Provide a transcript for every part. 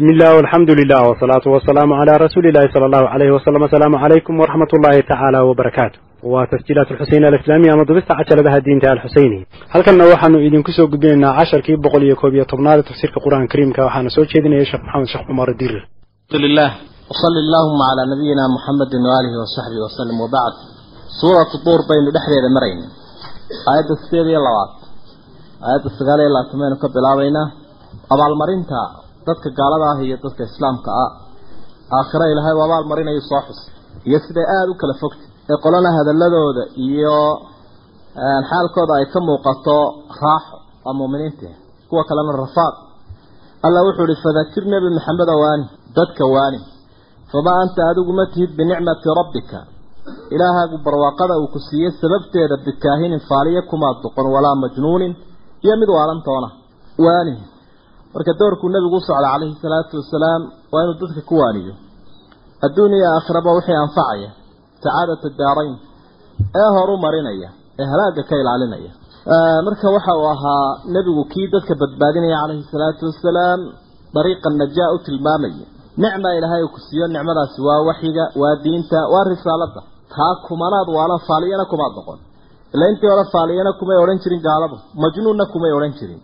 bismi illah alxamdu lilah wsalaatu wasalaamu calaa rasuulillahi sala allahu alayhi wasalam asalaamu calaykum waraxmat ullaahi tacaala wabarakaatu waa tasjiilaat alxuseyn alislaamiya ama dubista cajaladaha diinta alxuseyni halkanna waxaanu idinku soo gudbinaynaa casharkii boqol iyo koob iyo tobnaada tafsiirka qur'aanka kariimka. Waxaana soo jeedinaya sheekh maxamed sheekh cumar dirir alxamdulilah wsali allahuma calaa nabiyina muxamedin waaalihi wasaxbihi wasalim wabacd suuratu duur baynu dhexdeeda marayna aayadda sideed iyo labaad. Aayadda sagaal iyo labaatan ka bilaabaynaa abaalmarinta dadka gaalada ah iyo dadka islaamka ah. Aakhira ilaahay waa abaal marinayo soo xus. Iyo siday aada u kala fogta ee qolana hadaladooda iyo xaalkooda ay ka muuqato raaxo waa muuminiinta. Kuwa kalena rafaaq alla wuxuu ihi fadakir nebi maxamed waani dadka waani. Famaa anta adigu ma tihid binicmati rabbika. Ilaahaagu barwaaqada uu ku siiyey sababteeda bikaahinin faaliya kumaad doqon walaa majnuunin iyo mid waalantoona waani marka doorkuu nabigu u socda calayhi salaatu wasalaam waa inuu dadka ku waaniyo. Adduun iyo aakhiraba wixii anfacaya. Sacaadata daarayn ee horu marinaya. Ee halaagga ka ilaalinaya. Marka waxa uu ahaa nebigu kii dadka badbaadinaya calayhi salaatu wasalaam dariiqa najaa u tilmaamaya. Nicma ilaahay uu ku siiyo nicmadaasi waa waxyiga waa diinta waa risaalada. Taa kumanaad waala faaliyana kumaad noqon. Ila intii hore faaliyana kumay odhan jirin gaaladu majnuunna kumay odhan jirin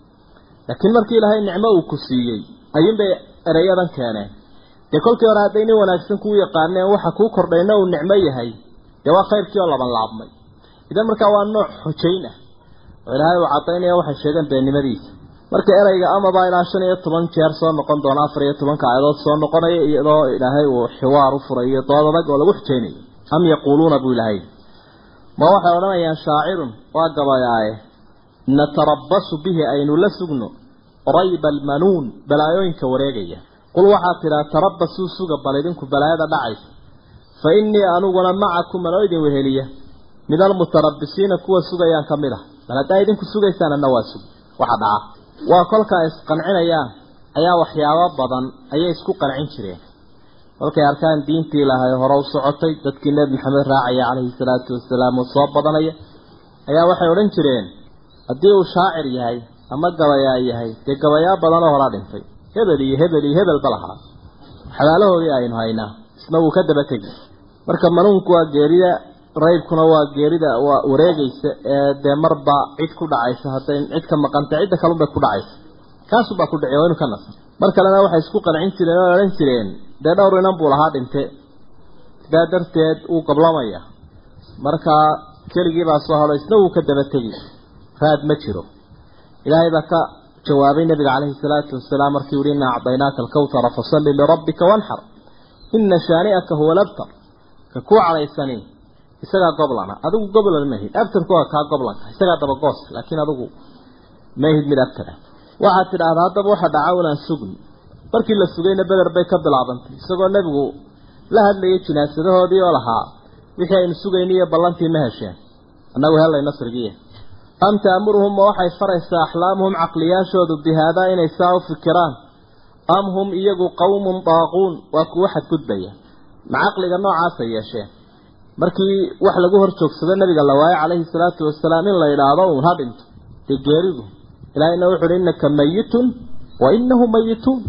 laakiin markii ilaahay nicmo uu ku siiyey ayuunbay ereyadan keeneen dee kolkii hore hadday nin wanaagsan kuu yaqaaneen waxa kuu kordhayna uu nicmo yahay. Dee waa khayrkii oo laban laabmay. Idan markaa waa nooc xojayn ah oo ilaahay uu cadaynaya waxay sheegeen beennimadiisa marka ereyga amabaa ilaa shan iyo toban jeer soo noqon doona afar iyo tobanka aayadood soo noqonaya iyadoo ilaahay uu xiwaar u furay iyo dood adag oo lagu xojaynayo am yaquuluuna buu ilaahay ma waxay odhanayaan shaacirun waa gabayaaye natarabasu bihi aynu la sugno rayba almanuun balaayooyinka wareegaya qul waxaad tidhaa tarabasuu suga bal idinku balaayada dhacaysa fa innii aniguna macakum anoo idin weheliya min almutarabisiina kuwa sugayaan ka mid ah bal haddaa idinku sugaysaan anna waa sug waxa dhaca waa kolka ay isqancinayaan ayaa waxyaabo badan ayay isku qancin jireen kolkay arkaan diintii ilaahay hore u socotay dadkii nebi maxamed raacaya calayhi salaatu wasalaam oo soo badanaya ayaa waxay odhan jireen haddii uu shaacir yahay ama gabayaa yahay dee gabayaa badanoo horaa dhintay. Hebel iyo hebel iyo hebelba lahaa. Xabaalahoodii aynu haynaa isna wuu ka daba tegi marka manuunku waa geerida raybkuna waa geerida waa wareegaysa ee dee marba cid ku dhacaysa hadday cid ka maqanta cidda kalunbay ku dhacaysa. Kaasubaa ku dhaci waa inu ka nasan mar kalena waxay isku qancin jireen oo odhan jireen dee dhowr inan buu lahaa dhinte sidaa darteed wuu gablamaya markaa keligiibaa soo hado isna wuu ka daba tegi raad ma jiro. Ilaahay baa ka jawaabay nabiga calayhi salaatu wasalaam markii uhi inaa acdaynaaka alkawtara fasalli lirabbika wanxar ina shaani'aka huwa labtar ka kuu cadhaysani isagaa goblana. Adigu goblan mahid abtarku kaa goblanka isagaa dabagoos laakiin adigu mahid mid abtara waxaad tidhaahdaa haddaba waxa dhaca unaan sugni markii la sugayna beder bay ka bilaabantay isagoo nebigu la hadlayay jinaasadahoodii oo lahaa wixii aynu sugayni iyo ballantii ma hesheen annagu hellay nasrigiiya am taamuruhum ma waxay faraysaa axlaamuhum caqliyaashoodu bihaadaa inay saa u fikiraan? Am hum iyagu qowmun daaquun? Waa kuwo xadgudbaya. Ma caqliga noocaasay yeesheen. Markii wax lagu hor joogsado nabiga la waayo calayhi salaatu wasalaam in la yidhaahdo uun ha dhinto. Dee geeridu ilaahayna wuxu uhi innaka mayitun wa inahum mayituun.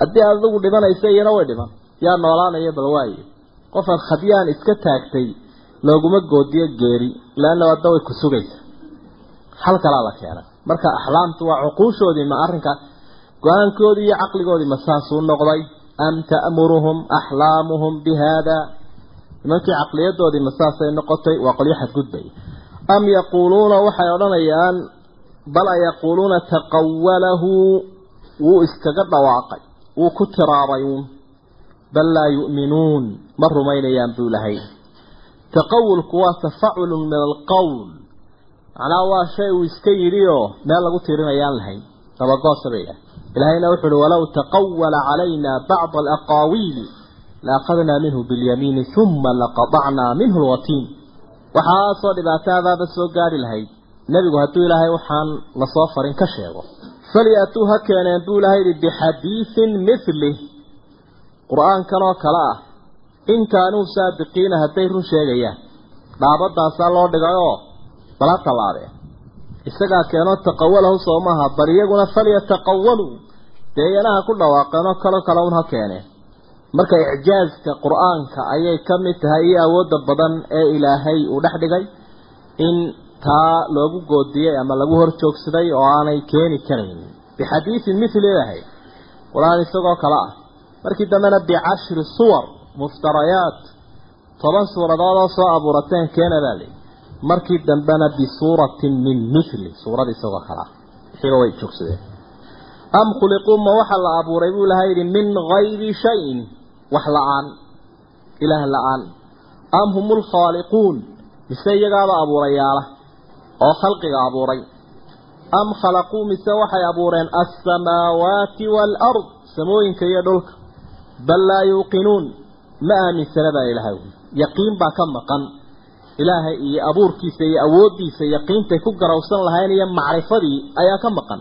Haddii aad adigu dhimanaysa iyana way dhiman yaa noolaanaya bal waaye. Qofaad khadyaan iska taagtay looguma goodiyo geeri leanna adda way ku sugaysa hal kalaa la keenay marka axlaamtu waa cuquushoodii ma arrinka go'aankoodii iyo caqligoodii ma saasuu noqday? Am ta'muruhum axlaamuhum bi haada nimankii caqliyadoodii ma saasay noqotay? Waa qolyo xadgudbaya am yaquuluuna waxay odhanayaan bal a yaquuluuna taqawalahu wuu iskaga dhawaaqay wuu ku tiraabay. Uun bal laa yu'minuun ma rumaynayaan buu lahay. Taqawulku waa tafaculun min alqowl macnaha waa shay uu iska yidhi oo meel lagu tirinayaan lahayn. Dabagoosa bay idhahay ilaahayna wuxu uhi walow taqawala calayna bacda alaqaawiili laaqadnaa minhu bilyamiini uma laqadacnaa minhu lwatiin waxaasoo dhibaataadaaba soo gaari lahayd. Nebigu hadduu ilaahay waxaan la soo farin ka sheego. Falyatuu ha keeneen buu ilahay yihi bixadiisin milih qur'aankan oo kale ah in kaanuu saadiqiina hadday run sheegayaan. Dhaabadaasaa loo dhigay bala tallaabeen isagaa keenoo taqawalahu soo maaha bal iyaguna falyataqawaluu dee iyanaha ku dhawaaqeen oo kalo kale un ha keeneen marka icjaaska qur'aanka ayay ka mid tahay iyo awoodda badan ee ilaahay uu dhex dhigay in taa loogu goodiyey ama lagu hor joogsaday oo aanay keeni karayn. Bixadiidin mithli ahay qur'aan isagoo kale ah. Markii dambena bicashri suwar muftarayaat toban suuradood oo soo abuurateen keena baa li markii dambena bisuuratin min mithli suurad isagoo kale ah wixiiba way joogsadeen. Am khuliquu ma waxa la abuuray? Buu ilahay yidhi min gayri shayin. Wax la'aan ilaah la'aan. Am hum lkhaaliquun mise iyagaaba abuurayaala oo khalqiga abuuray. Am khalaquu mise waxay abuureen? Alsamaawaati waalard samooyinka iyo dhulka. Bal laa yuuqinuun. Ma aaminsana baa ilahay ui yaqiin baa ka maqan ilaahay iyo abuurkiisa iyo awooddiisa yaqiintay ku garawsan lahayn iyo macrifadii ayaa ka maqan.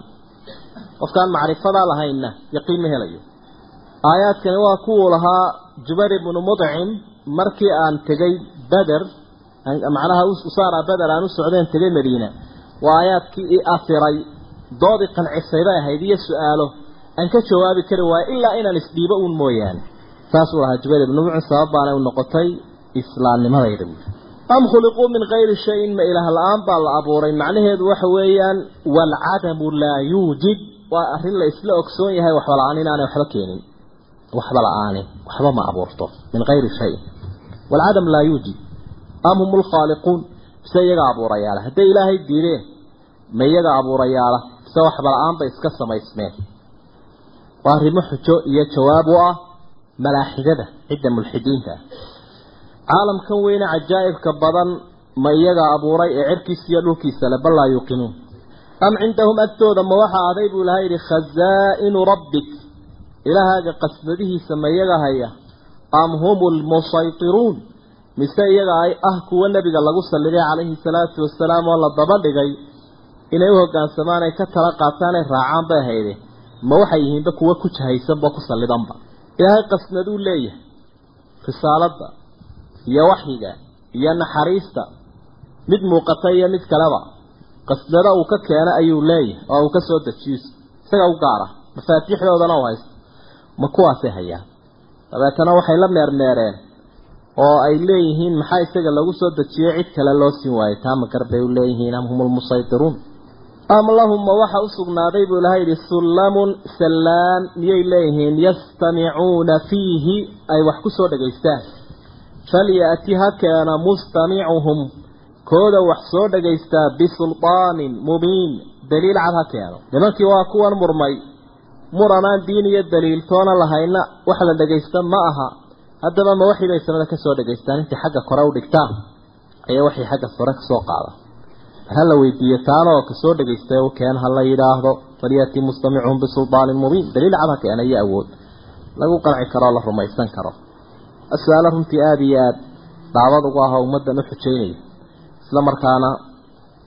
Qofkaan macrifadaa lahaynna yaqiin ma helayo. Aayaadkani waa kuwuu lahaa jubayr ibnu mudcim markii aan tegay beder macnaha usaara beder aan u socdeen tegay madiina. Waa aayaadkii i asiray doodii qancisay bay ahayd iyo su'aalo. Aan ka jawaabi kari waayo ilaa inaan isdhiibo uun mooyaane saasuu lahaa jubayr ibnu mudcim sabab baana u noqotay islaamnimadayda buuri am khuliquu min kayri shayin ma ilaah la'aan baa la abuuray. Macnaheedu waxa weeyaan waalcadamu laa yuujid. Waa arrin la isla ogsoon yahay waxba la'aan inaanay waxba keenin. Waxba la'aani waxba ma abuurto min kayri shayin. Waalcadam laa yuujid. Am hum lkhaaliquun mise iyaga abuurayaala. Hadday ilaahay diideen ma iyaga abuurayaala. Mise waxba la'aan bay iska samaysmeen. Waa arrimo xujo iyo jawaab u ah malaaxidada cidda mulxidiinta. ah caalamkan weyne cajaa'ibka badan ma iyaga abuuray ee cirkiisa iyo dhulkiisa le bal laa yuuqinuun am cindahum agtooda ma waxa aday buu ilahay yidhi khazaa'inu rabbik. Ilaahaaga qasnadihiisa ma iyaga haya? Am hum lmusaytiruun mise iyaga ay ah kuwa nebiga lagu salliday calayhi salaatu wasalaam oo la daba dhigay inay u hoggaansamaan ay ka tala qaataan ay raacaan bay hayde ma waxay yihiinba kuwa ku jahaysanba ku sallidanba. Ilaahay qasnaduu leeyahay. Risaaladda iyo waxyiga iyo naxariista. Mid muuqata iyo mid kaleba. Qasnada uu ka keena ayuu leeyahay oo uu ka soo dejiyo isaga u gaara mafaatiixdoodana u haysto ma kuwaasay hayaan dabeetana waxay la meermeereen oo ay leeyihiin maxaa isaga lagu soo dejiyey cid kale loo siin waayey taa makar bay u leeyihiin am hum lmusaytiruun am lahum ma waxa u sugnaaday buu ilahay yidhi sullamun sallaan miyay leeyihiin yastamicuuna fiihi ay wax ku soo dhegaystaan falya'ti ha keena mustamicuhum kooda wax soo dhegaystaa bisulطaanin mubiin daliil cad ha keeno nimankii waa kuwan murmay muranaan diin iyo daliiltoona lahayna wax la dhegaysta ma aha haddaba ma waxii bay samada ka soo dhegaystaan intay xagga kore u dhigtaan ayaa waxay xagga sore ka soo qaada ha la weydiiyo taanoo ka soo dhegaystay u keen ha la yidhaahdo falyati mustamicuun bisulطaanin mubiin daliil cad ha keena iyo awood lagu qanci karo la rumaysan karo su'aalo runtii aada iyo aada daawad ugu ah oo ummaddan u xujaynaya isla markaana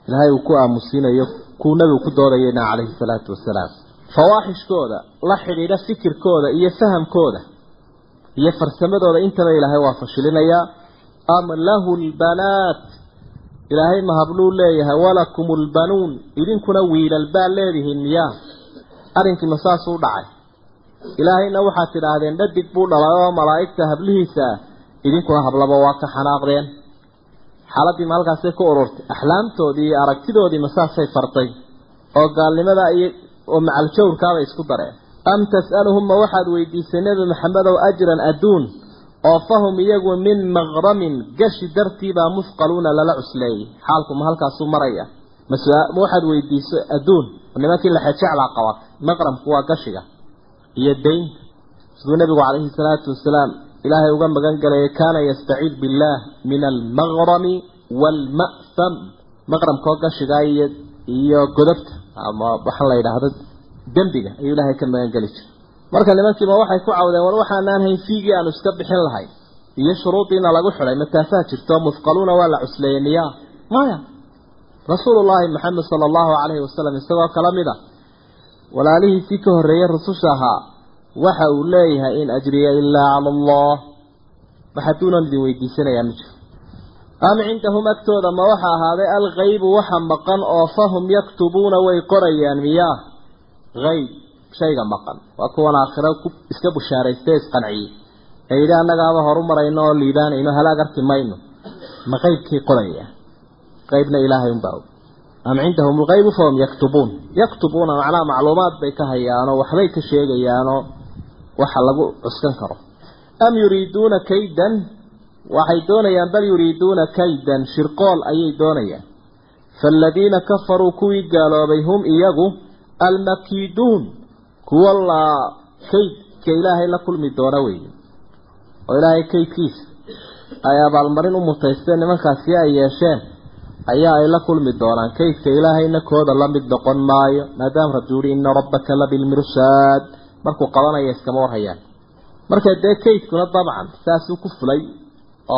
ilaahay uu ku aamusiinayo kuu nebigu ku doodayayna calayhi salaatu wasalaam fawaaxishkooda la xidhiidha fikirkooda iyo fahamkooda iyo farsamadooda intaba ilaahay waa fashilinayaa am lahu lbanaat ilaahay ma habluu leeyahay walakum lbanuun idinkuna wiilal baa leedihiin miyaa arrinkii ma saasuu dhacay ilaahayna waxaad tidhaahdeen dhadig buu dhalay oo malaa'igta hablihiisa ah idinkuna hablaba waa ka xanaaqdeen. Xaaladii ma halkaasay ku ururtay axlaamtoodii iyo aragtidoodii masaasay fartay oo gaalnimada iyo oo macaljawrkaabay isku dareen. Am tas'aluhum ma waxaad weydiisay nebi maxamedow ajran adduun oo fahum iyagu min maqramin gashi dartiibaa musqaluuna lala cusleeyey xaalku ma halkaasuu maraya. Ma waxaad weydiiso adduun nimankii laxejeclaa qabatay maqramku waa gashiga iyo daynta siduu nebigu calayhi salaatu wasalaam ilaahay uga magan galayay kaana yastaciid billaah min almaqrami waalma'sam maqramkoo gashigaa iyo iyo godobta ama waxaan la yidhaahdo dembiga ayuu ilaahay ka magan geli jiray. Marka nimankiiba waxay ku cawdeen war waxaanaan hayn fiigii aanu iska bixin lahay iyo shuruudiina lagu xidhay mataasaa jirto musqaluuna waa la cusleeyey miyaa maya rasuulullaahi maxamed sala allahu calayhi wasalam isagoo kala mid ah walaalihiisii ka horreeyey rususha ahaa waxa uu leeyahay in ajriya ilaa cala allah. Wax hadduunan idin weydiisanayaa ma jiro am cindahum agtooda ma waxa ahaaday alkaybu waxa maqan oo fahum yaktubuuna way qorayaan miyaa hayb shayga maqan. Waa kuwan aakhiro ku iska bushaaraystay isqanciyey. Ee yidhi annagaaba horu marayno oo liibaanayno halaag arki mayno. Ma qeybkii qoraya? Qeybna ilaahay unbaa og am cindahum lqaybu fahum yaktubuun. Yaktubuuna macnaha macluumaad bay ka hayaanoo waxbay ka sheegayaanoo waxa lagu cuskan karo. Am yuriiduuna kaydan? Waxay doonayaan bal yuriiduuna kaydan shirqool ayay doonayaan. Faaladiina kafaruu kuwii gaaloobay hum iyagu almakiiduun kuwa la kaydka ilaahay la kulmi doona weeye. Oo ilaahay kaydkiisa ay abaalmarin u mutaysteen nimankaasi ay yeesheen ayaa ay la kulmi doonaan. Kaydka ilaahayna kooda la mid noqon maayo maadaama rabbi uhi ina rabbaka labilmirsaad markuu qabanaya iskama warhayaan. Marka dee kaydkuna dabcan saasuu ku fulay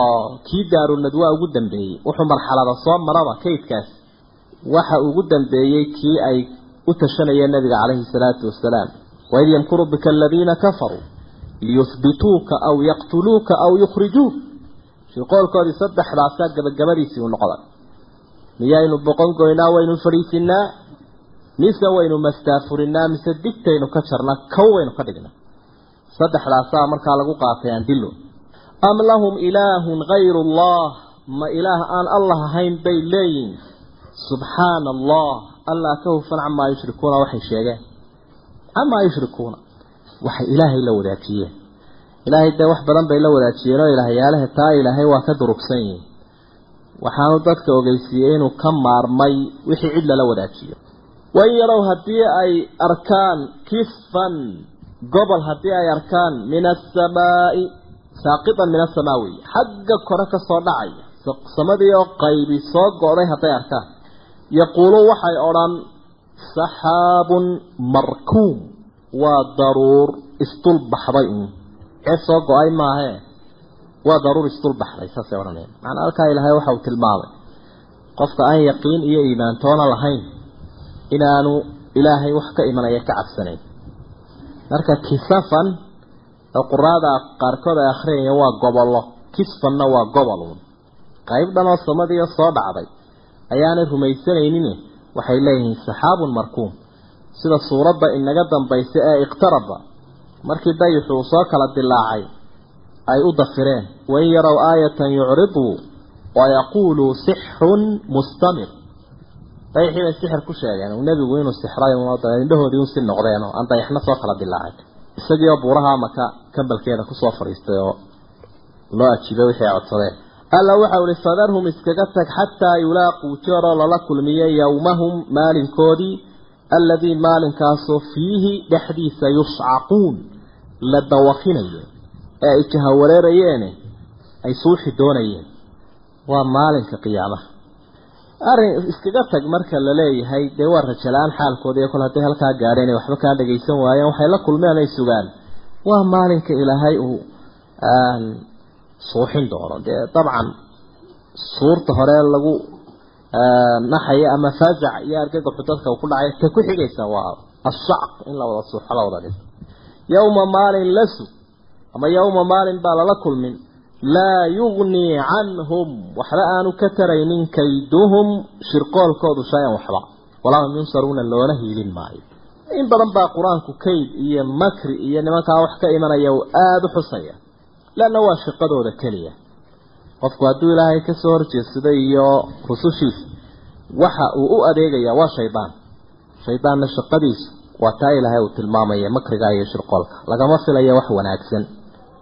oo kii daarunadwa ugu dambeeyey wuxuu marxalada soo maraba kaydkaas. Waxa ugu dambeeyey kii ay u tashanayeen nabiga calayhi salaatu wasalaam waid yamkuru bika aladiina kafaruu liyuhbituuka aw yaqtuluuka aw yukhrijuuk shirqoolkoodii saddexdaasaa gabagabadiisii u noqday miyaynu boqon goynaa waynu fadhiisinaa mise waynu mastaafurinaa mise digtaynu ka jarnaa kow waynu ka dhignaa. Saddexdaasaa markaa lagu qaatay andilo am lahum ilaahun gayru allah ma ilaah aan allah ahayn bay leeyihiin subxaana allah allah ka hufan camaa yushrikuuna waxay sheegeen. Camaa yushrikuuna waxay ilaahay la wadaajiyeen. Ilaahay dee wax badan bay la wadaajiyeen oo ilaahyaalaha taa ilaahay waa ka durugsan yihiin waxaanu dadka ogeysiiyey inuu ka maarmay wixii cid lala wadaajiyo. Wain yarow haddii ay arkaan kifan gobol haddii ay arkaan min asamaa'i saaqitan min asamaa xagga kore ka soo dhacaya samadii oo qaybi soo go'day hadday arkaan yaquuluun waxay odhan saxaabun markuum waa daruur isdulbaxday un cee soo go'ay maahee waa daruur isdulbaxday saasay odhanayaan macnaa halkaa ilaahay waxa uu tilmaamay. Qofka aan yaqiin iyo iimaantoona lahayn inaanu ilaahay wax ka imanaya ka cabsanayn. Marka kisafan oo quraada qaarkood ay akhriyayaan waa gobollo. Kisfanna waa gobolun qayb dhanoo samadiio soo dhacday. Ayaanay rumaysanaynin waxay leeyihiin saxaabun markuum. Sida suuradda inaga dambaysa ee iqtaraba. Markii dayixu uu soo kala dilaacay ay u dafireen. Wain yarow aayatan yucriduu wayaquuluu sixrun mustamir. Dayixii bay sixir ku sheegeen. Nebigu inuu sixray indhahoodii un si noqdeen oo aan dayaxna soo kala dilaacay isagii oo buuraha maka kambalkeeda ku soo fadhiistay oo loo ajiibay wixii ay codsadeen. Alla waxau ihi fadarhum iskaga tag xataa yulaaquu jeeroo lala kulmiyo yowmahum maalinkoodii alladii maalinkaasoo fiihi dhexdiisa yuscaquun la dawakinayo ee ay jahawareerayeene ay suuxi doonayeen waa maalinka qiyaamaha. Arrin iskaga tag marka la leeyahay dee waa rajalaan xaalkooda iyo kol hadday halkaa gaadheen ay waxba kaa dhagaysan waayeen waxay la kulmeen ay sugaan. Waa maalinka ilaahay uu suuxin doono. Dee dabcan suurta hore lagu naxaya ama faazac iyo argagaxu dadka ku dhacay ta ku xigaysa waa ashacq in la wada suuxo la wada dhiso. Yowma maalin la sug ama yowma maalin baa lala kulmin. Laa yugnii canhum. Waxba aanu ka taraynin kayduhum. Shirqoolkoodu shay-an waxba. Walaa hum yunsaruuna loona hiilin maayo. In badan baa qur'aanku kayd iyo makri iyo nimankaa wax ka imanaya uu aada u xusaya. Leanna waa shaqadooda keliya. Qofku hadduu ilaahay ka soo horjeedsado iyo rusushiisa waxa uu u adeegayaa waa shaydaan. Shaydaanna shaqadiisu waa taa ilaahay uu tilmaamaya makriga iyo shirqoolka. Lagama filayo wax wanaagsan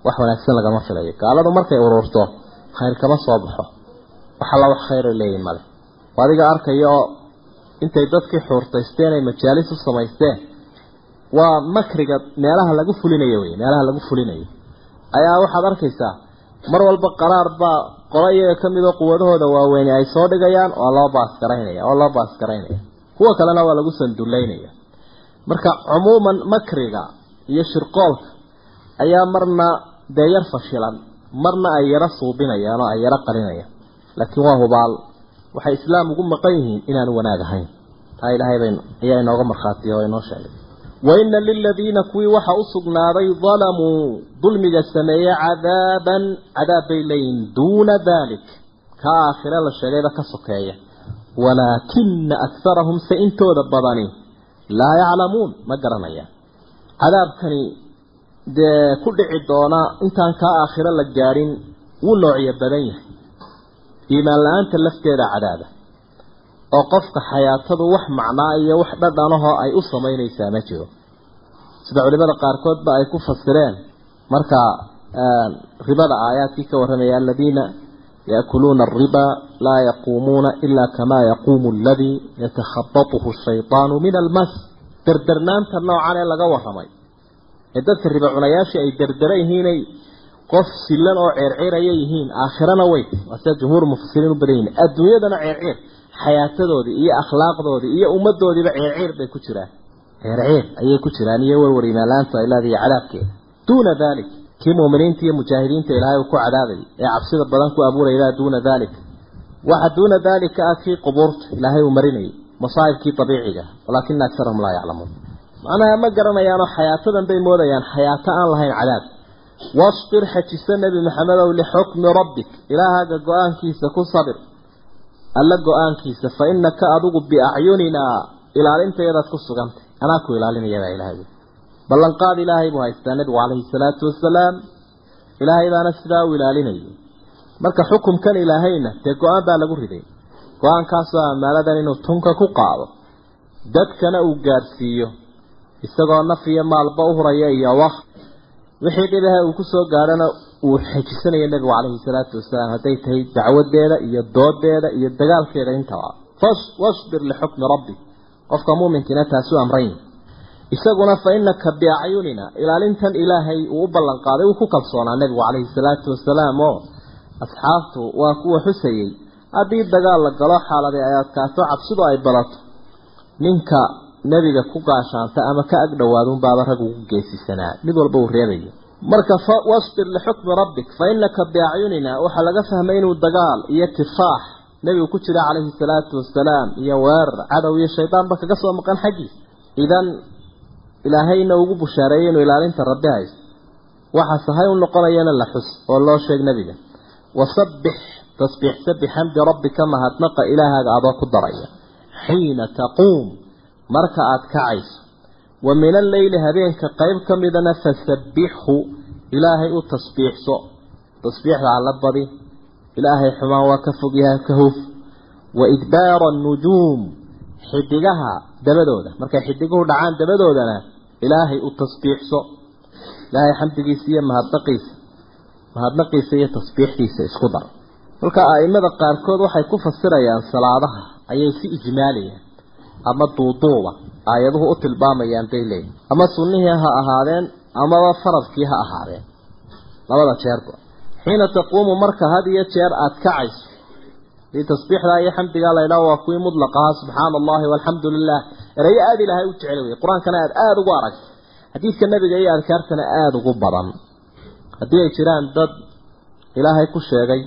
wax wanaagsan lagama filayo. Gaaladu markay ururto khayr kama soo baxo. Wax alla wax khayra leeyihiin male adiga arkaya oo intay dadkii xuurtaysteen ay majaalis u samaysteen waa makriga meelaha lagu fulinayo wey meelaha lagu fulinayo. Ayaa waxaad arkaysaa mar walba qaraar baa qolo iyaga ka midoo quwadahooda waaweyne ay soo dhigayaan oo loo baasgaraynaya oo loo baasgaraynaya kuwa kalena waa lagu sandullaynaya marka cumuuman makriga iyo shirqoolka ayaa marna dee yar fashilan marna ay yaro suubinayaan oo ay yaro qarinayaan laakiin waa hubaal waxay islaam ugu maqan yihiin inaanu wanaag ahayn. Taa ilaahay bay ayaa inooga markhaatiya oo inoo sheegay. Waina liladiina kuwii waxa u sugnaaday dalamuu dulmiga sameeye cadaaban cadaab bay leeyihiin duuna dalik ka aakhire la sheegayba ka sokeeya. Walaakina akarahum se intooda badani laa yaclamuun ma garanayaan. Cadaabkani dee ku dhici doona intaan kaa aakhiro la gaadhin wuu noocyo badan yahay. Iimaan la'aanta lafteeda cadaaba oo qofka xayaatadu wax macnaa iyo wax dhadhanahoo ay u samaynaysaa ma jiro. Sida culimada qaarkoodba ay ku fasireen marka ribada aayaadkii ka warramaya aladiina yaakuluuna ariba laa yaquumuuna ila kamaa yaquumu aladii yatakhabatuhu shaytaanu min almas derdernaanta noocan ee laga warramay ee dadka riba cunayaashii ay derdera yihiinay qof silan oo ceerceeraya yihiin aakhirana wey waa sida jumhuur mufasiriin u badan yihiin adduunyadana ceerceer xayaatadoodii iyo akhlaaqdoodii iyo ummadoodiiba ceerceer bay ku jiraan. Ceerceer ayay ku jiraan iyo warwar imaanlaanta ilaada cadaabkeeda. Duuna dalik kii muuminiinta iyo mujaahidiinta ilaahay uu ku cadaabayay ee cabsida badan ku abuuraydaa duuna dalik waxa duuna dalika ah kii qubuurta ilaahay uu marinayay masaa'ibkii dabiiciga walaakina aksarahum laa yaclamuun macnaha ma garanayaanoo xayaatadan bay moodayaan xayaato aan lahayn cadaab. Wasbir xajisa nebi maxamedow lixukmi rabbik. Ilaahaaga go'aankiisa ku sabir. Alla go'aankiisa fa inaka adigu biacyuninaa ilaalintaedaad ku sugantay. Anaa ku ilaalinayabaa ilaahay ballanqaad ilaahay buu haystaa nebigu calayhi salaatu wasalaam. Ilaahay baana sidaa u ilaalinayay. Marka xukumkan ilaahayna dee go'aan baa lagu riday. Go'aankaasoo ammaanadan inuu tunka ku qaado. Dadkana uu gaadhsiiyo isagoo naf iyo maalba u huraya iyo waqt wixii dhibaha uu ku soo gaadhana uu xejisanayo nebigu calayhi salaatu wasalaam. Hadday tahay dacwadeeda iyo doodeeda iyo dagaalkeeda intaba wasbir lixukmi rabbi. Qofka muuminkiina taasi u isaguna fa inaka biacyunina ilaalintan ilaahay uu u ballan qaaday uu ku kalsoonaa nebigu calayhi salaatu wasalaam. Oo asxaabtu waa kuwa xusayey haddii dagaal la galo xaaladii ay adkaato cabsidu ay badato ninka nebiga ku gaashaanta ama ka ag dhowaadun baaba rag ugu geesisanaa. Mid walba uu reebayo. Marka wasbir lixukmi rabbik fa inaka biacyunina waxaa laga fahmay inuu dagaal iyo tifaax nebigu ku jira calayhi salaatu wasalaam iyo weerar cadow iyo shaydaanba kaga soo maqan xaggiisa idan ilaahayna ugu bushaareeyay inuu ilaalinta rabbi haysto. Waxa sahay u noqonayana la xus oo loo sheeg nebiga wasabbix tasbiixsa bixamdi rabbika mahadnaqa ilaahaaga adoo ku daraya. Xiina taquum marka aada kacayso wa min alleyli habeenka qayb ka midana fasabbixhu ilaahay u tasbiixso. Tasbiixda alla badi ilaahay xumaan waa ka fogyahay ka huf wa idbaara annujuum xidigaha dabadooda. Markay xidiguhu dhacaan dabadoodana ilaahay u tasbiixso. Ilaahay xamdigiisa iyo mahadnaqiisa mahadnaqiisa iyo tasbiixdiisa isku dar. Marka a'imada qaarkood waxay ku fasirayaan salaadaha ayay si ijmaalayaan ama duuduuba aayaduhu u tilmaamayaan bay leeyihiin ama sunnihii ha ahaadeen amaba faradkii ha ahaadeen. Labada jeerba xiina taquumu marka had iyo jeer aada kacayso dii tasbiixdaa iyo xamdigaa laydhaha waa kuwii mutlaqaha subxaana allahi walxamdu lilah erayo aada ilaahay u jecel wey qur'aankana aad aada ugu aragto xadiidka nebiga iyo adkaartana aada ugu badan. Haddii ay jiraan dad ilaahay ku sheegay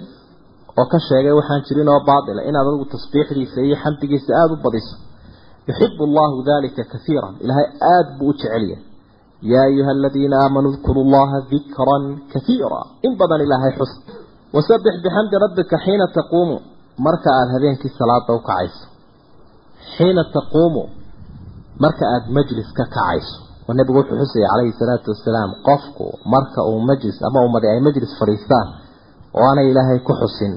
oo ka sheegay waxaan jirin oo baatila inaad adigu tasbiixdiisa iyo xamdigiisa aada u badiso yaa ayuha aladiina aamanuu dkuruu llaha dikran kaiira in badan ilaahay xus wasabbix bixamdi rabbika xiina taquumu marka aada habeenkii salaada u kacayso xiina taquumu marka aada majlis ka kacayso oo nebigu wuxuu xusayay calayhi salaatu wasalaam qofku marka uu majlis ama ummadi ay majlis fadhiistaan oo aanay ilaahay ku xusin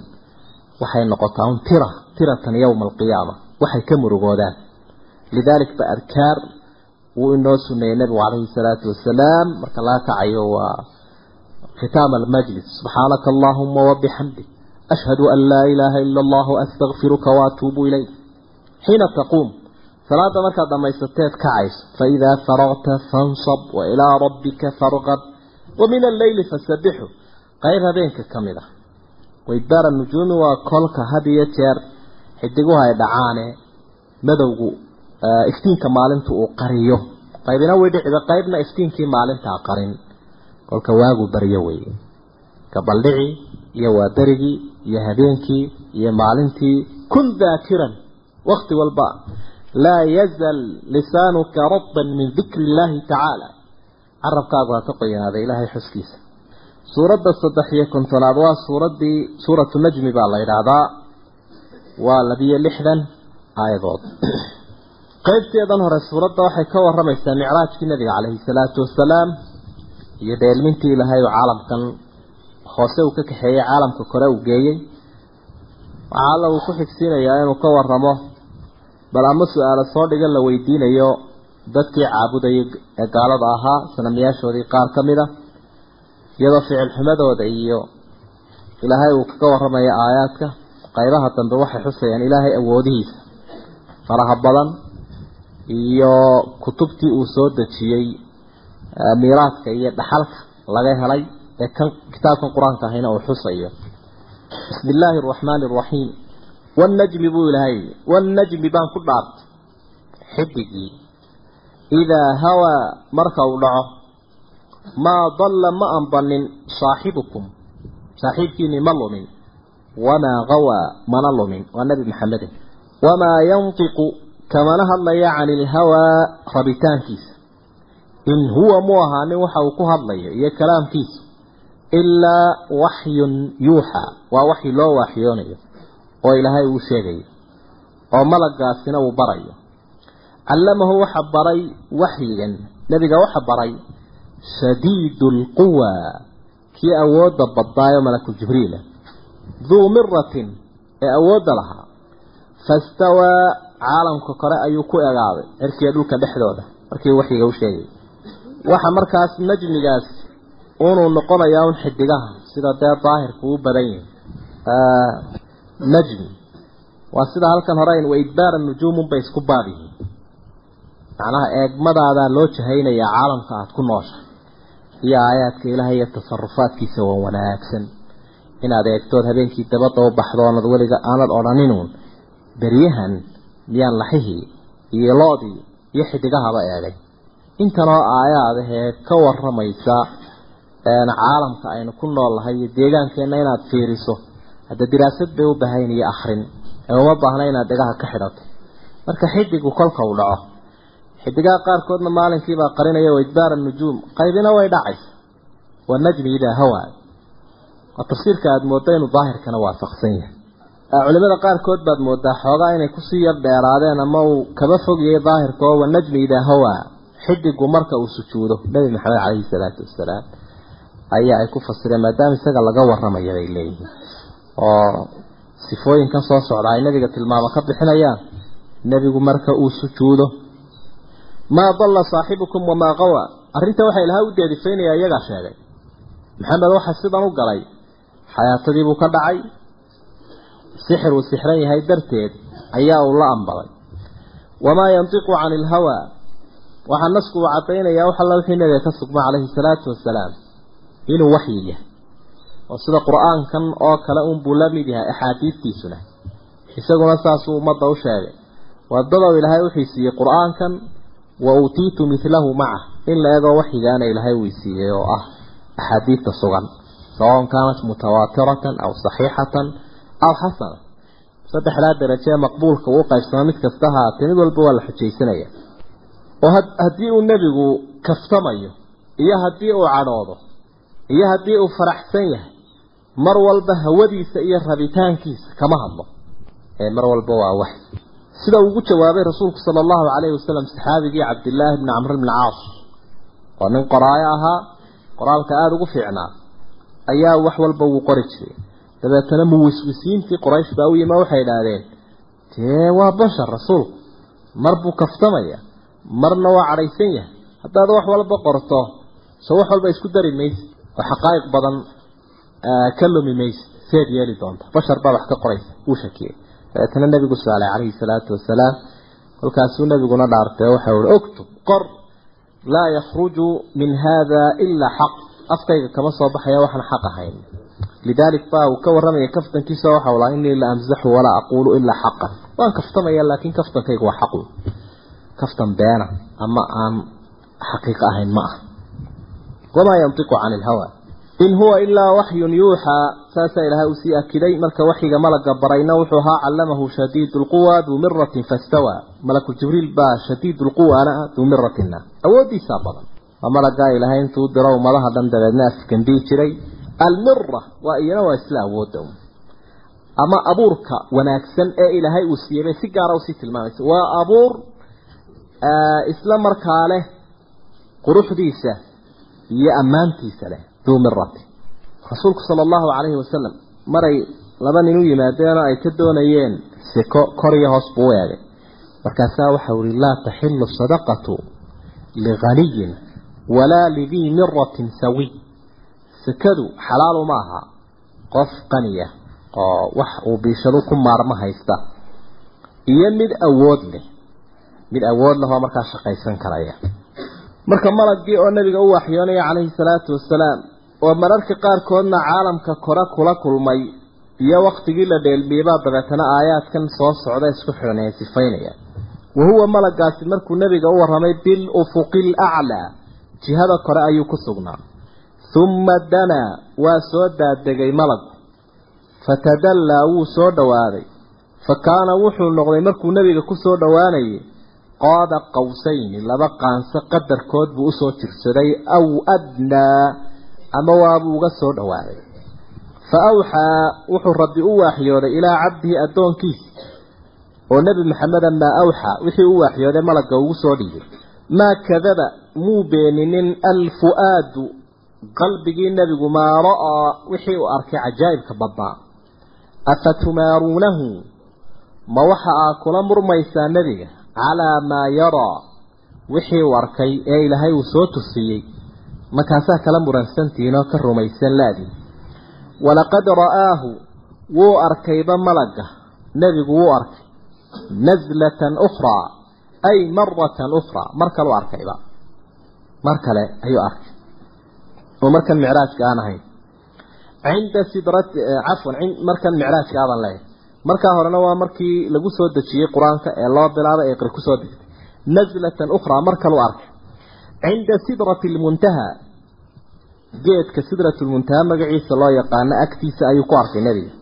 waxay noqotaa un tira tiratan yowma alqiyaama waxay ka murugoodaan lidalik ba adkaar wuu inoo suneeyey nebigu calayhi salaatu wasalaam marka laga kacayo waa khitaama almajlis subxaanaka allahuma wabixamdik ashhadu an laa ilaaha ila allah astakfiruka waatuubu ilayk xiina taquum salaada markaad dhamaysateed kacayso faidaa faragta fansab wa ilaa rabbika farqab wa alleyli fasabixu qayb habeenka ka mid ah waidbaara nujuumi waa kolka had iyo jeer xidiguhu ay dhacaane madowgu iftiinka maalinta uu qariyo. Qaybina way dhicida qaybna iftiinkii maalintaa qarin. Kolka waagu baryo weeye gabaldhici iyo waaberigii iyo habeenkii iyo maalintii. Kun daakiran wakti walba. Laa yazal lisaanuka radban min dikri illaahi tacaala. Carabkaagu ha ka qoyanaada ilaahay xuskiisa. Suuradda saddex iyo kontonaad waa suuraddii suuratu najmi baa la yidhaahdaa. Waa labiyo lixdan aayadood qaybteedan hore suuradda waxay ka waramaysaa micraajkii nabiga caleyhi salaatu wasalaam iyo dheelmintii ilaahay uu caalamkan hoose uu ka kaxeeyey caalamka kore uu geeyey. Waxaa alla uu ku xigsiinayaa inuu ka waramo bal ama su'aalo soo dhigan la weydiinayo dadkii caabudayay ee gaalada ahaa sanamyaashoodii qaar ka mid a iyadoo ficil xumadooda iyo ilaahay uu kaga warramaya aayaadka. Qaybaha dambe waxay xusayaan ilaahay awoodihiisa. Faraha badan iyo kutubtii uu soo dejiyey miiraadka iyo dhaxalka laga helay ee kan kitaabkan qur'aanka ahayna uu xusayo. Bismi illaahi araxmaani araxiim wannajmi buu ilaahay wannajmi baan ku dhaartay xidigii idaa hawaa marka uu dhaco maa dalla ma anbanin saaxibukum. Saaxiibkiinii ma lumin. Wamaa gawaa mana lumin. Waa nebi maxamede wamaa yantiqu kamana hadlaya cani ilhawaa rabitaankiisa. In huwa mu ahaanin waxa uu ku hadlayo iyo kalaamkiisu ilaa waxyun yuuxaa waa waxyi loo waaxyoonayo oo ilaahay uu sheegayo oo malagaasina uu barayo. Callamahu waxa baray waxyigan nebiga waxa baray shadiidu lquwa kii awoodda badnaayo malaku jibriila. Duu miratin ee awoodda lahaa fastawaa caalamka kore ayuu ku egaaday cirkiga dhulka dhexdooda. Markii waxyiga u sheegay. Waxa markaas najmigaas unuu noqonayaa un xidigaha sida dee daahirku u badan yahay. Najmi waa sida halkan hore wa idbaara nujuumun bay isku baab yihiin. Macnaha eegmadaadaa loo jahaynayaa caalamka aada ku noosha. Iyo aayaadka ilaahay iyo tasarufaadkiisa waa wanaagsan. Inaad eegtood habeenkii dabadda u baxdo oonad weliga aanad odhaninuun beryahan miyaan laxihii iyo loodii iyo xidigahaba eegay. Intanoo aayaadahee ka waramaysa caalamka aynu ku noolnahay iyo deegaankeenna inaad fiiriso hadda diraasad bay u bahayn iyo akrin ee uma baahna inaad dhegaha ka xidhato. Marka xidigu kolka uu dhaco xidigaha qaarkoodna maalinkiibaa qarinaya waidbaara nujuum qaybina way dhacaysa waa najmi idaa hawaa waa tafsiirka aada moodda inuu daahirkana waafaqsan yahay culimada qaarkood baad moodaa xoogaa inay ku sii yar dheeraadeen ama uu kaba fogyahay daahirka oo wanajmi idaa hawaa xidigu marka uu sujuudo. Nebi maxamed caleyhi salaatu wasalaam ayaa ay ku fasireen maadaama isaga laga waramaya bay leeyihiin. Oo sifooyinkan soo socda ay nabiga tilmaamo ka bixinayaan nebigu marka uu sujuudo. Maa dalla saaxibukum wamaa qawaa. Arrinta waxaa ilahay u deedifaynayaa iyagaa sheegay. Maxamed waxaa sidan u galay xayaatadiibuu ka dhacay sixir uu sixran yahay darteed ayaa uu la ambaday wamaa yantiqu cani ilhawaa waxaa nasku uu caddaynayaa wax alla wixii nabiga ka sugma calayhi salaatu wasalaam inuu waxyi yahay. Oo sida qur'aankan oo kale unbuu la mid yahay axaadiistiisuna. Isaguna saasuu ummadda u sheegay wadadow ilaahay wuxuu siiyey qur'aankan wa uutiitu midlahu maca. In la eegoo waxyigaana ilaahay wuu siiyey oo ah axaadiista sugan sawaun kaanat mutawaatiratan aw saxiixatan aw xasana saddexdaa darajee maqbuulka uu qaybsamo mid kasta haatee mid walba waa la xujaysanaya oo haddii uu nebigu kaftamayo iyo haddii uu cadhoodo iyo haddii uu faraxsan yahay mar walba hawadiisa iyo rabitaankiisa kama hadlo. Ee mar walba waa wax. Sida ugu jawaabay rasuulku sala allahu calayhi wasalam saxaabigii cabdillaahi bni camr bni caas. Oo nin qoraayo ahaa qoraalka aada ugu fiicnaa. Ayaa wax walba wuu qori jiray dabeetana muwiswisiintii qoraysh baa u yima waxay idhaahdeen dee waa bashar rasuulku mar buu kaftamaya marna waa cadhaysan yahay. Haddaad wax walba qorto soo wax walba isku dari maysid oo xaqaa'iq badan ka lumi maysid seed yeeli doonta. Bashar baa wax ka qoraysa wuu shakiyey. Dabeetana nebigu su'aalay calayhi salaatu wasalaam kolkaasuu nebiguna dhaartay waxau ihi oktub qor laa yakhruju min hada ilaa xaq. Afkayga kama soo baxaya waxaan xaq ahayn lidaalik baa uu ka warramaya kaftankiisa waxau lahaa inii la amsaxu walaa aquulu ilaa xaqan waan kaftamaya laakiin kaftankayga waa xaqu kaftan beena ama aan xaqiiqo ahayn ma ah wamaa yantiqu cani ilhawa in huwa ilaa waxyun yuuxaa saasaa ilaahay uu sii akiday marka waxyiga malaga barayna wuxuu ahaa callamahu shadiidu lquwa duu miratin fastawaa malaku jibriil baa shadiidu lquwaana duu miratina awoodiisaa badan waa malagaa ilaahay intuu diro almira waa iyana waa isla awoodda ama abuurka wanaagsan ee ilaahay uu siiyey bay si gaara u sii tilmaamaysa. Waa abuur isla markaa leh quruxdiisa iyo ammaantiisa leh duu mirati rasuulku sala allahu calayhi wasalam maray laba nin u yimaadeen oo ay ka doonayeen siko kor iyo hoos buu u eegay. Markaasaa waxau ihi laa taxilu sadaqatu lighaniyin walaa lidii miratin sawiy sekadu xalaalu ma aha. Qof qaniya oo wax uu biishadu ku maarmo haysta. Iyo mid awood leh. Mid awood leh oo markaa shaqaysan karaya. Marka malagii oo nabiga u waxyoonaya calayhi salaatu wasalaam oo mararka qaarkoodna caalamka kore kula kulmay iyo waktigii la dheelmiyebaa dabeetana aayaadkan soo socda isku xidhan ee sifaynaya. Wa huwa malagaasi markuu nabiga u warramay bil ufuqi laclaa jihada kore ayuu ku sugnaa humma danaa waa soo daadegay malagu fatadallaa wuu soo dhowaaday fa kaana wuxuu noqday markuu nebiga ku soo dhowaanayay qaada qawsayni laba qaanso qadarkood buu u soo jirsaday aw adnaa ama waabuu uga soo dhowaaday fa awxaa wuxuu rabbi u waaxyooday ilaa cabdihi addoonkiisa oo nebi maxameda maa awxaa wixii u waaxyooday malagga ugu soo dhiibay maa kadaba muu beeninin alfu-aadu qalbigii nebigu maa ra'aa wixii uu arkay cajaa'ibka badnaa afatumaaruunahu? Ma waxa aa kula murmaysaa nebiga? Calaa maa yaraa wixii uu arkay ee ilaahay uu soo tusiyey markaasaa kala muransantihiin oo ka rumaysan laadii walaqad ra'aahu. Wuu arkayba malagga. Nebigu wuu arkay. Naslatan ukhraa. Ay maratan ukhraa. Mar kale u arkayba. Mar kale ayuu arkay oo markan micraajka aan ahayn. Cinda sidrati cafwan markan micraajka aaban leeyahay markaa horena waa markii lagu soo dejiyey qur'aanka ee loo bilaabay ee qir ku soo degtay naslatan ukhraa mar kale u arkay cinda sidrati lmuntaha geedka sidratu lmuntaha magaciisa loo yaqaano agtiisa ayuu ku arkay nebiga.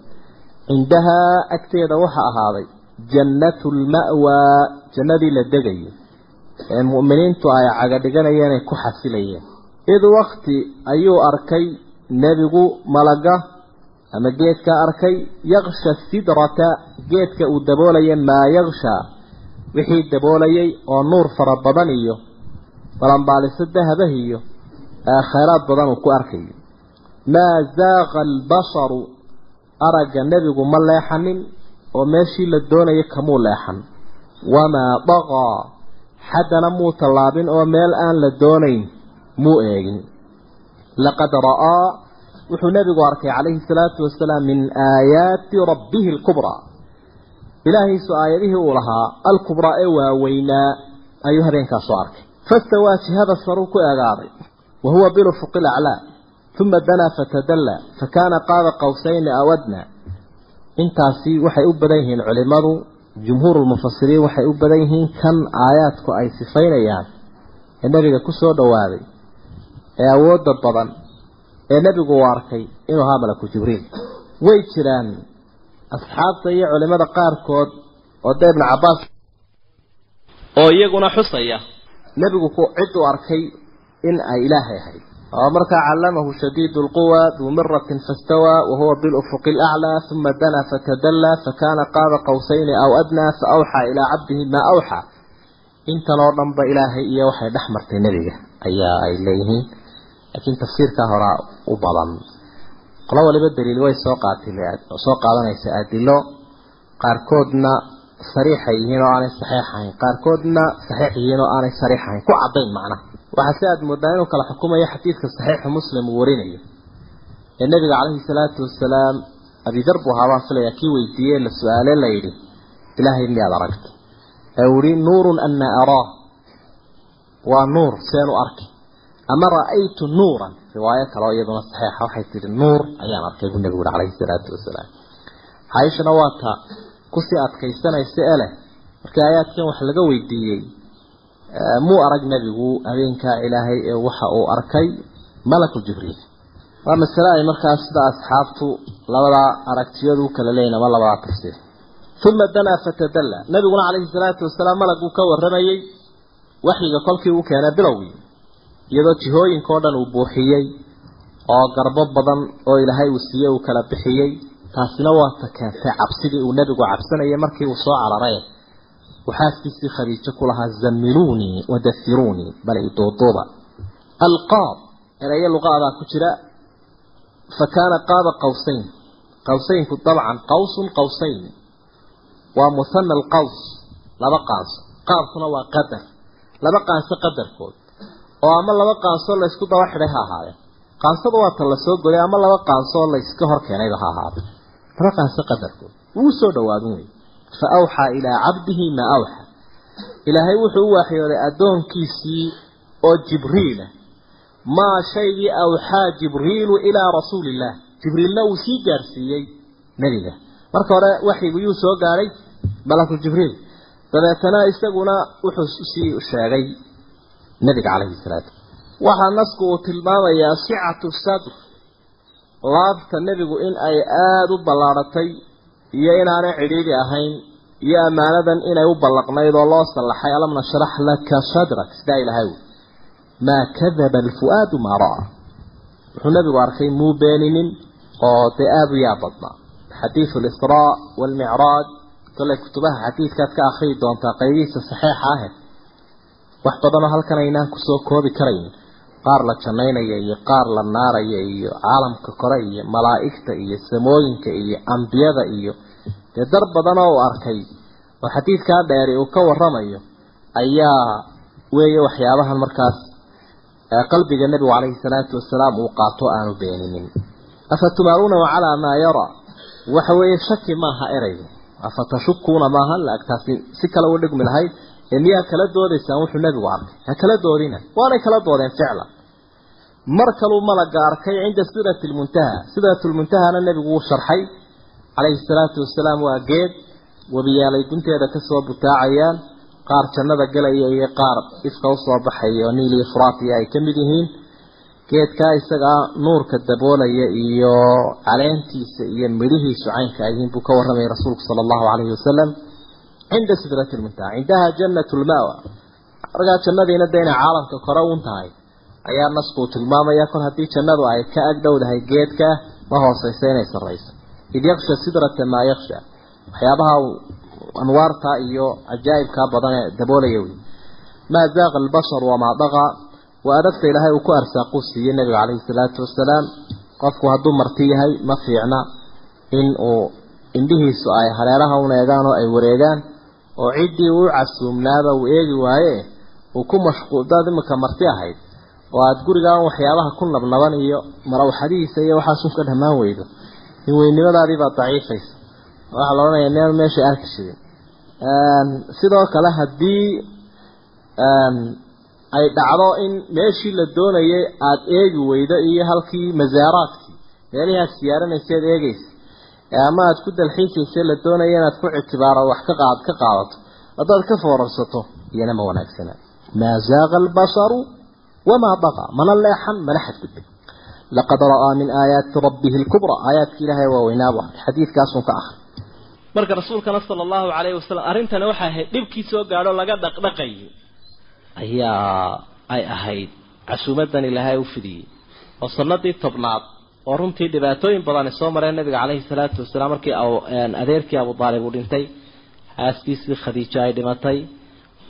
Cindahaa agteeda waxaa ahaaday jannatu lma'waa jannadii la degayo. Ee mu'miniintu ay caga dhiganayeen ay ku xasilayeen id wakti ayuu arkay nebigu malaga ama geedka arkay yaksha sidrata geedka uu daboolaya maa yakshaa wixii daboolayay oo nuur fara badan iyo balanbaaliso dahabah iyo khayraad badan uu ku arkayo maa zaaqa albasaru aragga nebigu ma leexanin oo meeshii la doonayay kamuu leexan. Wamaa daqaa xaddana muu tallaabin oo meel aan la doonayn muu eegin. Laqad ra'aa wuxuu nebigu arkay calayhi salaatu wasalaam min aayaati rabbihi alkubraa ilaahiisu aayadihii uu lahaa alkubraa ee waaweynaa ayuu habeenkaasoo arkay. Fastawaa jihada saruu ku eegaaday wa huwa bilufuqi laclaa uma danaa fatadallaa fakaana qaada qawsayni aw adnaa intaasi waxay u badan yihiin culimadu jumhuurulmufasiriin waxay u badan yihiin kan aayaadku ay sifaynayaan ee nebiga ku soo dhowaaday ee awoodda badan ee nebigu uu arkay inuu ahaa malaku jibriil. Way jiraan. Asxaabta iyo culimada qaarkood oo dee ibnu cabbaas oo iyaguna xusaya. Nebigu cid uu arkay in ay ilaahay ahayd. Oo markaa callamahu shadiidu lquwa duu miratin fastawaa wahuwa bilufuqi alaclaa uma danaa fatadallaa fakaana qaada qawsayni aw adnaa fa awxaa ilaa cabdihi maa awxaa intan oo dhanba ilaahay iyo waxay dhex martay nebiga ayaa ay leeyihiin laakiin tafsiirkaa horaa u badan. Qolo waliba daliil way soo qaatay soo qaadanaysa adilo qaarkoodna sariixay yihiin oo aanay saxiix ahayn. Qaarkoodna saxiix yihiin oo aanay sariix ahayn. Ku caddayn macnaha waxaa si aada moodaa inuu kala xukumayo xadiidka saxiixa muslim uu warinayo. Ee nebiga calayhi salaatu wasalaam abidar buu ahaa baan kii weydiiyey la su'aale la yidhi ilaahay miyaad aragtay? Ee uu yihi nuurun ana araa waa nuur seen u arkay ama ra'aytu nuuran. Riwaayo kale oo iyaduna saxiixa waxay tihi nuur ayaan arkay buu nebigu yihi calayhi salaatu wasalaam. Caaishana waa ta ku sii adkaysanaysa ee markii aayaadkan wax laga weydiiyey muu arag nebigu habeenkaa ilaahay ee waxa uu arkay? Malaku jibriil. Waa masale ay markaas sida asxaabtu labadaa aragtiyadu kala leeyihiin labadaa tafsiir. Uma danaa fatadalla. Nebiguna calayhi salaatu wasalaam malaguu ka warramayey waxyiga kolkii uu keenay bilowgii iyadoo jihooyinka oo dhan uu buuxiyey oo garbo badan oo ilaahay uu siiyey uu kala bixiyey taasina waa ta keentay cabsidii uu nebigu cabsanayay markii uu soo cararay. Waxaaskiisii khadiijo ku lahaa zamiluunii wadafiruunii bal iduuduuba alqaab erayo luqaadaa ku jira fa kaana qaaba qawsayn. Qawsaynku dabcan qawsun qawsayn. Waa muhana alqaws laba qaanso qaabkuna waa qadar. Laba qaanso qadarkood oo ama laba qaansoo laysku daba xidhay ha ahaadeen. Qaansada waa tan la soo goday ama laba qaansoo layska hor keenayba ha ahaadeen. Laba qaanso qadarkood wuu soo dhawaadin wey. Fa awxaa ilaa cabdihi maa awxaa ilaahay wuxuu u waaxyooday addoonkiisii oo jibriila maa shaygii awxaa jibriilu ilaa rasuuliillah jibriilna uu sii gaarsiiyey nebiga. Marka hore waxyigu yuu soo gaadhay malaku jibriil. Dabeetana isaguna wuxuu sii sheegay nebiga calayhi salaatu waxaa nasku uu tilmaamayaa sicatu sadr laabta nebigu in ay aada u ballaadhatay iyo inaanay cidhiidhi ahayn iyo ammaanadan inay u ballaqnayd oo loo sallaxay alam nashrax laka sadrak sidaa ilahay wy maa kadaba alfu-aadu maa ra'a. Wuxuu nebigu arkay muu beeninin oo dee aada u yaa badnaa xadiidu alisraa waalmicraaj kollay kutubaha xadiidkaad ka akhriyi doontaa qaybihiisa saxiixa ahe wax badanoo halkan aynaan ku soo koobi karayn. Qaar la jannaynaya iyo qaar la naaraya iyo caalamka kore iyo malaa'igta iyo samooyinka iyo ambiyada iyo dee dar badanoo uu arkay. Oo xadiidkaa dheeri uu ka waramayo ayaa weeye waxyaabahan markaas qalbiga nebigu calayhi salaatu wasalaam uu qaato aanu beeninin. Afa tumaaruunahu calaa maa yaraa waxa weeye shaki maaha eraygu afa tashukuuna maaha laagtaasi si kale u dhigmi lahayd ee miyaa kala doodaysaan wuxuu nebigu arkay ha kala doodina. Waanay kala doodeen ficlan mar kaluu malaga arkay cinda sidrati lmuntaha sidratulmuntahana nebigu wuu sharxay. Calayhi salaatu wasalaam waa geed. Webiyaalay gunteeda ka soo butaacayaan. Qaar jannada galaya iyo qaar ifka u soo baxaya oo niil iyo furaatiya ay ka mid yihiin. Geedkaa isagaa nuurka daboolaya iyo caleentiisa iyo midhihiisu caynka ay yihiin buu ka warramayay rasuulku sala allahu calayhi wasalam cinda sidrati lmuntaha cindaha jannat lmawa markaa jannadiina dee inay caalamka kore un tahay ayaa naskuu tilmaamaya kol haddii jannadu ay ka agdhowdahay geedka ma hooseysa inay sarrayso id yaksha sidrata maa yaksha waxyaabaha anwaarta iyo cajaa'ibkaa badan ee daboolaya wey maa zaaqa albashar wamaa daqa waa adagta ilaahay uu ku arsaaquu siiyey nebiga calayhi salaatu wasalaam qofku hadduu marti yahay ma fiicna in uu indhihiisu ay hareeraha un eegaan oo ay wareegaan oo ciddii uu casuumnaaba uu eegi waaye uu ku mashquul daad imika marti ahayd. Oo aada gurigaan waxyaabaha ku nabnaban iyo marawxadihiisa iyo waxaasun ka dhammaan weydo. In weynimadaadii baa daciifaysa. Waxaa la odhanayaa meel meesha arki jirin. Sidoo kale haddii ay dhacdo in meeshii la doonayay aada eegi weydo iyo halkii masaaraadkii meelihii aad siyaaranayseed eegeysa ama aada ku dalxiisayse la doonaya inaad ku ictibaaro wax ka qaad ka qaadato. Haddaad ka foorarsato iyana ma wanaagsana. Maa zaaqa albasaru wamaa daqa mana leexan mana xadgudbay laqad ra'aa min aayaati rabbihi lkubra aayaadka ilaahay waa weynaaba xadiidkaasun ka akhri marka rasuulkana sala allahu calayhi wasalam arrintani waxay ahayd dhibkii soo gaadho laga dhaqdhaqayay ayaa ay ahayd casuumadan ilaahay u fidiyey. Oo sanadii tobnaad oo runtii dhibaatooyin badani soo mareen nabiga caleyhi salaatu wasalaam markii adeerkii abu aalib uu dhintay. Xaaskiisii khadiijo ay dhimatay.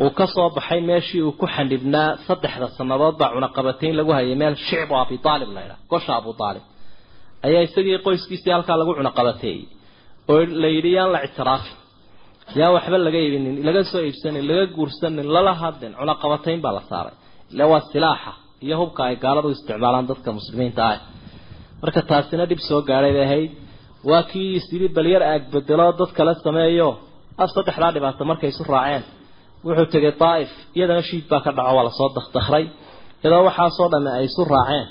Uu ka soo baxay meeshii uu ku xanibnaa saddexda sannadood baa cunaqabatayn lagu hayay meel shicbu abi aalib laydhaa gosha abu aalib ayaa isagii qoyskiisii halkaa lagu cunaqabateeyey. Oo la yidhi yaan la ictiraafin yaan waxba laga iibinin laga soo iibsanin laga guursanin lala hadlin cunaqabatayn baa la saaray. Ile waa silaaxa iyo hubka ay gaaladu isticmaalaan dadka muslimiinta ah marka taasina dhib soo gaadhay bay ahayd waa kii isyidhi balyar aag bedelo dad kale sameeyo. Af saddexdaa dhibaato markay isu raaceen. Wuxuu tegay daa'if iyadana shiid baa ka dhaco waa la soo dakdakray iyadoo waxaasoo dhamme ay isu raaceen.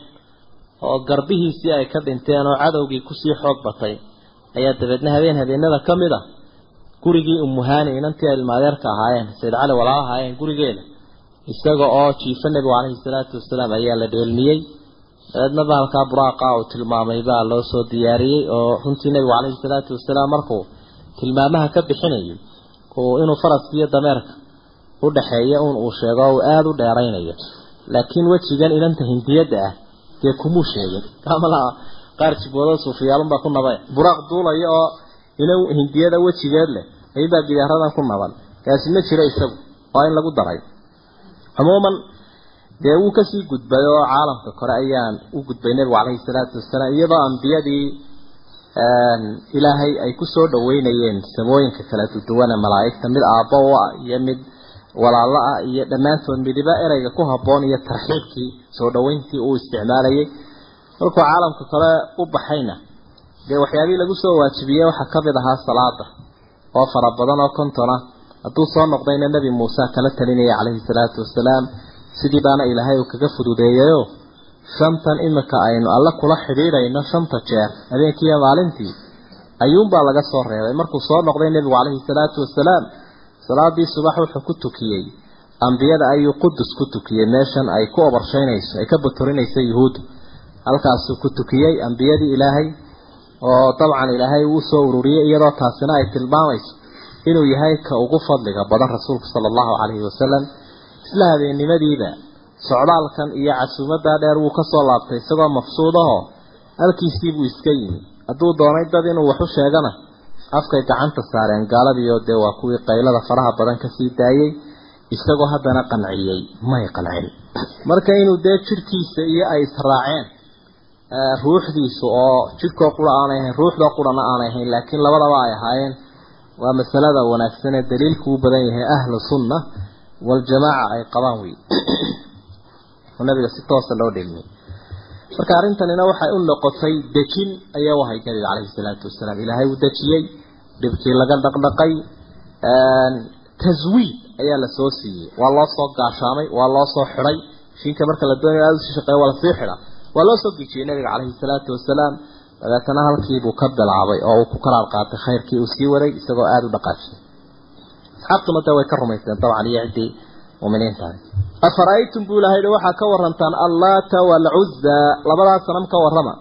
Oo garbihiisii ay ka dhinteen oo cadowgii ku sii xoog batay. Ayaa dabeedna habeen habeenada ka mid a gurigii umuhaani inantii ay ilmaadeerka ahaayeen sayid cali walaal ahaayeen gurigeeda. Isaga oo jiifo nebigu caleyhi salaatu wasalaam ayaa la dheelmiyey dabeedna bahalkaa buraaqa uu tilmaamay baa loo soo diyaariyey oo runtii nebigu caleyhi salaatu wasalaam markuu tilmaamaha ka bixinayay uu inuu faraska iyo dameerka u dhaxeeya un uu sheego uu aada u dheeraynayo. Laakiin wejigan inanta hindiyadda ah dee kumuu sheegin kamalaa qaar jiboodo suufiyaalunbaa ku nabay. Buraaq duulaya oo ina hindiyada wejigeed leh ayuunbaa gidaaradan ku naban kaasi ma jiro isagu waa in lagu daray. Cumuuman dee wuu ka sii gudbay oo caalamka kore ayaan u gudbay nebigu caleyhi salaatu wasalaam iyadoo ambiyadii ilaahay ay ku soo dhaweynayeen samooyinka kala duduwana malaa'igta mid aabbo u ah iyo mid walaalo ah iyo dhammaantood midiba ereyga ku habboon iyo tarxiibkii soo dhaweyntii uu isticmaalayay. Markuu caalamka kale u baxayna dee waxyaabihii lagu soo waajibiyey waxaa ka mid ahaa salaada oo fara badan oo kontona hadduu soo noqdayna nebi muuse kala talinaya caleyhi salaatu wasalaam sidii baana ilaahay uu kaga fududeeyayo shantan imika aynu alle kula xidhiidhayno shanta jeer habeenkiiyo maalintii ayuunbaa laga soo reebay. Markuu soo noqday nebigu caleyhi salaatu wasalaam salaadii subax wuxuu ku tukiyey. Ambiyada ayuu qudus ku tukiyey meeshan ay ku obarshaynayso ay ka baturinayso yuhuuddu halkaasuu ku tukiyey ambiyadii ilaahay oo dabcan ilaahay uu soo ururiyey iyadoo taasina ay tilmaamayso inuu yahay ka ugu fadliga badan rasuulku sala allahu calayhi wasalam isla habeennimadiiba socdaalkan iyo casuumadaa dheer wuu ka soo laabtay isagoo mafsuudahoo halkiisiibuu iska yimi hadduu doonay dad inuu waxu sheegana afkay gacanta saareen gaaladiioo dee waa kuwii qaylada faraha badan ka sii daayey isagoo haddana qanciyey may qancin. Marka inuu dee jidhkiisa iyo ay israaceen ruuxdiisu oo jidhkoo qura aanay ahayn ruuxdoo qurana aanay ahayn laakiin labadaba ay ahaayeen waa masalada wanaagsan ee daliilku u badan yahay ahlu sunna waljamaaca ay qabaan wey oo nabiga si toosa loo dhelmiyey marka arrintanina waxay u noqotay dejin ayaa u ahayd nabiga caleyhi salaatu wasalaam ilaahay uu dejiyey dhibkii laga dhaqdhaqay taswiid ayaa la soo siiyey waa loo soo gaashaamay waa loo soo xidhay shinka marka la doonayo aada u sii shaqeeya waa la sii xidha waa loo soo gejiyey nabiga caleyhi salaatu wasalaam dabeetana halkiibuu ka bilaabay oo uu ku kalaal qaatay khayrkii uu sii waday isagoo aada u dhaqaajiyay asxaabtuna dee way ka rumaysteen dabcan iyo ciddii muminiintahay. Afara'aytum buu ilahay waxaa ka warantaan allaata waalcuzza labadaas sanam ka warrama.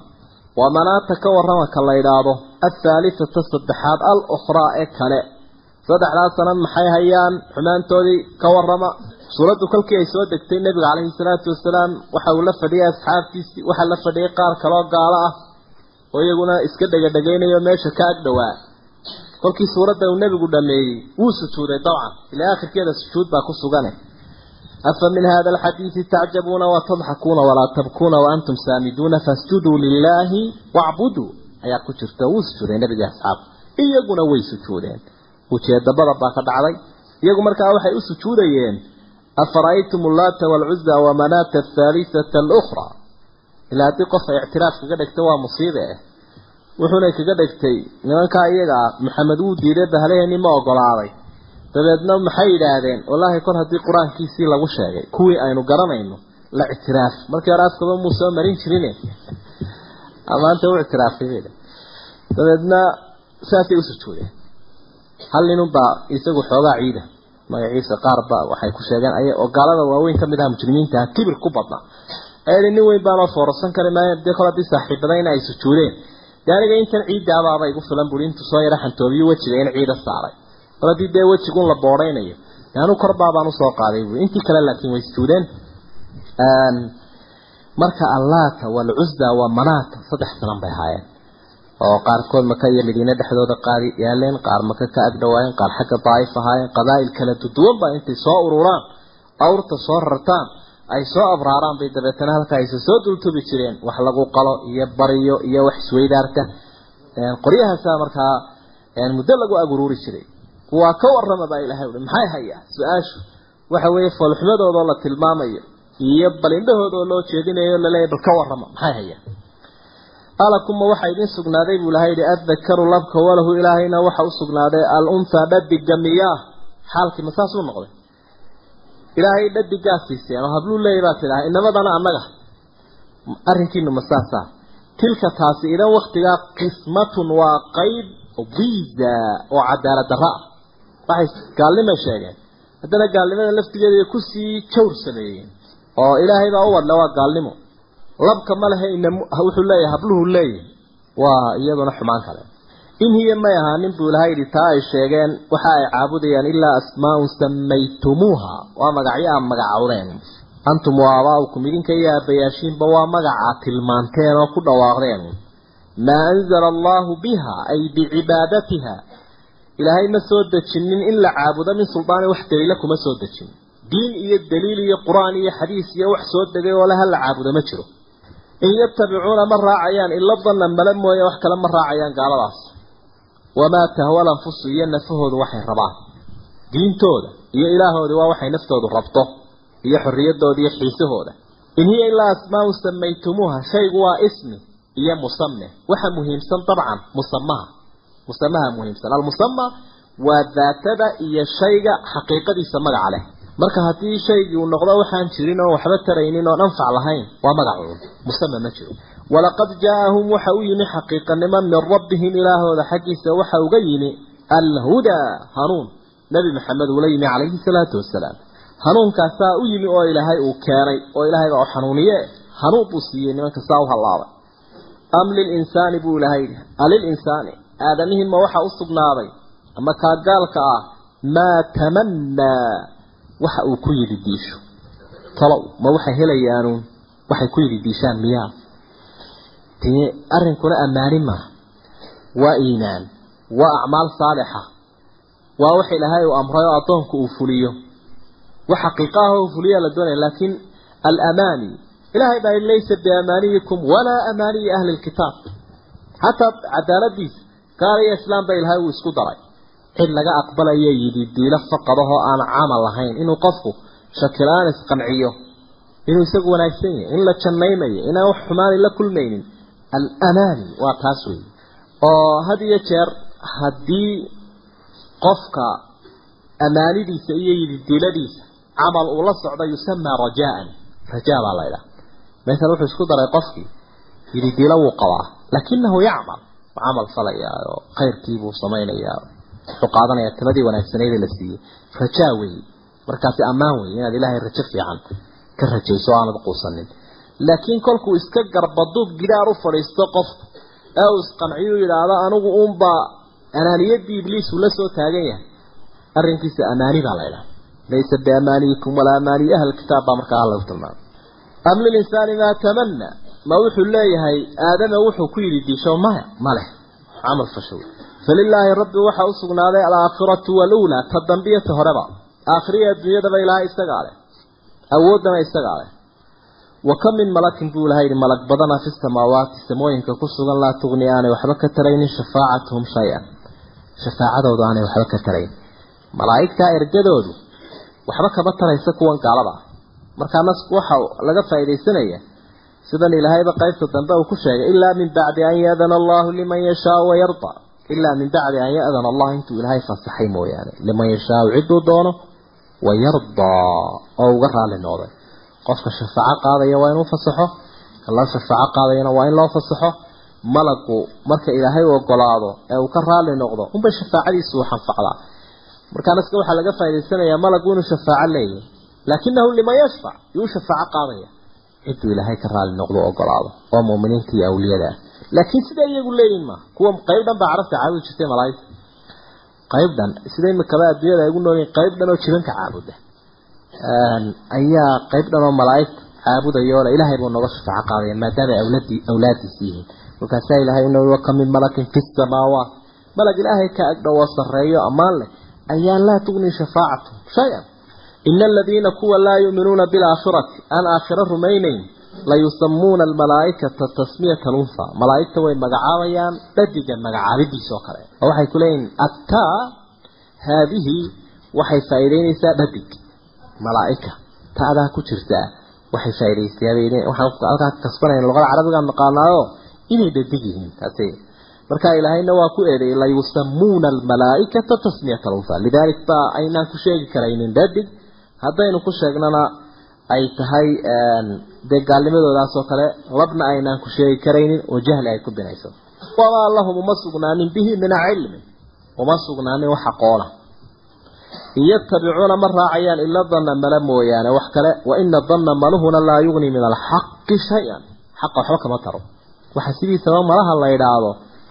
Waa manaata ka warrama ka la yidhaahdo. Athaalithata saddexaad al ukhraa ee kale. Saddexdaas sanam maxay hayaan? Xumaantoodii ka warrama. Suuraddu kolkii ay soo degtay nebiga caleyhi salaatu wasalaam waxa uu la fadhiyay asxaabtiisii waxaa la fadhiyay qaar kaloo gaalo ah oo iyaguna iska dhegadhegaynayo meesha ka ag dhowaa kolkii suuradda uu nebigu dhameeyey wuu sujuuday dabcan. Ilaa akhirkeeda sujuud baa ku sugane afa min hada alxadiidi tacjabuuna watadxakuuna walaa tabkuuna waantum saamiduuna fasjuduu lilaahi wacbuduu. Ayaa ku jirta wuu sujuuday nebigii asxaabta iyaguna way sujuudeen. Ujeedabada baa ka dhacday. Iyagu markaa waxay u sujuudayeen afara'aytum allaata waalcuza wamanaata athaalisata alukhraa ilaa haddii qof ay ictiraaf kaga dhigta waa musiibe. eh wuxuuna kaga dhigtay nimankaa iyaga ah maxamed wuu diiday bahlaheenii ma ogolaaday. Dabeedna maxay yidhaahdeen? Wallaahi kor haddii qur'aankiisii lagu sheegay kuwii aynu garanayno la ictiraaf. Markii hore afkaba muu soo marin jirine. Maanta u ictiraafay dabeedna saasay u sujuudeen. Hal ninunbaa isagu xoogaa ciida. Magaciisa qaarba waxay ku sheegeen ay oo waaweyn ka mid aha mujrimiinta kibir ku badnaa. Ee nin weyn baanoo foorarsan kari maayo dee kol haddii saaxiibadayna ay sujuudeen dee aniga intan ciidaabaaba igu filan buri intuu soo yara xantoobiyo wejiga in ciida saaray. Kol haddii dee wejigun la boodhaynayo anu korbaabaan u soo qaaday buui intii kale laakiin way sujuudeen marka allaata waalcuzza waa manaata saddex sanan bay ahaayeen. Oo qaarkood maka iyo madiine dhexdooda qaadi yaaleen qaar maka ka agdhawaayeen qaar xagga daa'if ahaayeen qabaa'il kala duduwan baa intay soo ururaan awrta soo rartaan ay soo abraaraan bay dabeetana halka ayse soo dultubi jireen wax lagu qalo iyo bariyo iyo wax isweydaarta qoryahaasaa markaa muddo lagu aguruuri jiray. Kuwaa ka warrama baa ilahay uhi maxay hayaa su'aashu waxa weeye foolxumadoodoo la tilmaamayo iyo balindhahoodoo loo jeedinayo laleeyahy bal ka warrama maxay hayaa alakuma waxaa idin sugnaaday buu ilahay yihi addakaru labka walahu ilaahayna waxa u sugnaaday al unthaa dhadiga miyaa xaalkii saasuu noqday ilaahay dhadigaa siiseen oo habluu leeyahy baa tidhaha inamadana annaga. Arrinkiinu ma saasaa tilka taasi idan waktigaa qismatun waa qeyb biza oo cadaalad darra ah. Waxay gaalnimay sheegeen. Haddana gaalnimada laftigeeda ku sii jawr sameeyeen. Oo ilaahay baa u wadla waa gaalnimo. Labka ma lehe ina wuxuu leeyahay habluhu leeyahy waa iyaduna xumaan kale in hiya may ahaanin buu ilahay yidhi taa ay sheegeen waxa ay caabudayaan ilaa asmaaun samaytumuuha waa magacyo aad magacowdeen antum wa aabaa'ukum idinka iyo aabayaashiinba waa magacaa tilmaanteen oo ku dhawaaqdeen. Maa anzala allahu biha ay bicibaadatiha. Ilaahay ma soo dejinin in la caabudo min suldaani wax daliila kuma soo dejin. Diin iyo daliil iyo qur'aan iyo xadiis iyo wax soo degay oo laha la caabudo ma jiro. In yatabicuuna ma raacayaan ila danna mala mooye wax kale ma raacayaan gaaladaas wamaa tahwa lanfusu iyo nafahoodu waxay rabaan diintooda iyo ilaahoodi waa waxay naftoodu rabto iyo xorriyadooda iyo xiisahooda in hiya ilaa asmaau samaytumuuha shaygu waa ismi iyo musame waxa muhiimsan dabcan musamaha musamaha muhiimsan almusama waa daatada iyo shayga xaqiiqadiisa magaca leh marka haddii shaygii uu noqdo waxaan jirin oo waxba taraynin oon anfac lahayn waa magacuun musame ma jiro walaqad jaaahum waxa u yimi xaqiiqanimo min rabbihim ilaahooda xaggiisa waxa uga yimi alhudaa hanuun. Nabi maxamed uula yimi calayhi salaatu wasalaam hanuunkaasaa u yimi oo ilaahay uu keenay oo ilaahay baa u xanuuniye hanuun buu siiyey nimanka saa u hallaabay am lilinsaani buu yidhi alilinsaani aadamihin ma waxa u sugnaaday ama kaa gaalka ah maa tamannaa waxa uu ku yidhi diisho. Talow ma waxay helayaanuun waxay ku yidhi diishaan miyaa dee arrinkuna ammaani maaha. Waa iimaan waa acmaal saalixa. Waa wax ilaahay uu amray oo addoonku uu fuliyo. Wax xaqiiqa ah oo uu fuliyaa la doonaya laakiin alamaani ilaahay baa laysa biamaaniyikum walaa amaaniyi ahli lkitaab xataa cadaaladiisa gaal iyo islaam ba ilaahay uu isku daray. Cid laga aqbalaya yidhi diilo faqadahoo aan camal lahayn. Inuu qofku shakilaan isqanciyo inuu isagu wanaagsan yahay in la jannaynayo inaan wax xumaani la kulmaynin alamaani waa taas wey oo had iyo jeer haddii qofka amaanidiisa iyo yididiiladiisa camal uu la socdo yusamaa rajaan rajaa baa laydhaha masala wuxuu isku daray qofkii yididiilo wuu qabaa laakinahu yacmal camal falayaa oo khayrkiibuu samaynayaa wuxuu qaadanayaa timadii wanaagsaneyd la siiyey. Rajaa weeye markaasi ammaan weeye inaad ilaahay rajo fiican ka rajayso aanad quusanin laakiin kolkuu iska garbaduub gidaar u fadhiisto qofku ee uu isqanciyu yidhaahdo anigu uunbaa anaaniyadii ibliis uu la soo taagan yahay. Arrinkiisa amaani baa laydhaha laysa biamaaniyikum walaa amaaniyi ahl kitaab baa markaa alla u am lilinsaani maa tamana ma wuxuu leeyahay aadame wuxuu ku yidhi diisho maya ma leh camal fashow falilaahi rabbi waxaa u sugnaaday alaakhiratu waluulaa ta dambiya ta horeba. Aakhiriya adduunyadaba ilaahay isagaa leh awooddana isagaa leh wa kam min malakin buu ilahay yidhi malag badana fi samaawaati samooyinka ku sugan laa tugni aanay waxba ka taraynin shafaacatuhum shay-an. Shafaacadoodu aanay waxba ka tarayn malaa'igtaa ergadoodu waxba kama taraysa kuwan gaalada. Markaa nasku waxa laga faaidaysanaya sidan ilaahayba qaybta dambe uu ku sheegay ilaa min bacdi an yadana allahu liman yashaau wayarda ilaa min bacdi an yadana allah intuu ilaahay fasaxay qofka shafaaco qaadaya waa inuu fasaxo kala shafaaco qaadayana waa in loo fasaxo. Malagu marka ilaahay u ogolaado ee uu ka raali noqdo unbay shafaacadiisu xanfacdaa. Markaa naska waxaa laga faa'idaysanayaa malagu inuu shafaaco leeyahay laakinahu liman yashfac yuu shafaaco qaadaya. Ciduu ilaahay ka raali noqdo ogolaado oo muuminiinta iyo awliyada. Ah laakiin sida iyagu leeyihiin ma? Kuwa qayb dhan baa carabta caabudi jirtay malaaigta. Qayb dhan sida imikaba adduunyada ay ugu noolyihin qayb dhan oo jiranka caabuda ayaa qayb dhan oo malaaigta caabudaya oo ilaahay buu nooga shafaaco qaadaya maadaama ay awlaadii awlaadiisi yihiin markaasaa ilaahay inuu waka min malakin fi samaawaat. Malag ilaahay ka agdhow oo sarreeyo ammaan leh ayaan laa tugni shafaacatu shay-an. Ina aladiina kuwa laa yuuminuuna bilaakhirati aan aakhiro rumaynayn layusamuuna almalaaikata tasmiyata lunha malaaigta way magacaabayaan dhadiga magacaabidiisa oo kale. Oo waxay ku leeyihiin haadihi waxay faa'iideynaysaa dhadig malaaika. Ta'daa ku jirtaa waxay faa'iidaysaa waxaan halkaa kasbanayna luqada carabiga naqaanaayo inay dhadig yihiin taasi. Marka ilaahayna waa ku eeday layusamuuna almalaaikata tasmiyata lunha lidalik baa aynaan ku sheegi karaynin dhadig. Haddaynu ku sheegnana ay tahay dee gaalnimadoodaas oo kale labna aynaan ku sheegi karaynin oo jahli ay ku binayso wamaa lahum uma sugnaanin bihi min cilmi uma sugnaanin wax aqoona yatabicuuna ma raacayaan ila danna mala mooyaane. Wax kale wa ina danna maluhuna laa yugni min alxaqi shay-an. Xaqa waxba kama taro. Waxa sidiisaba malaha la idhaahdo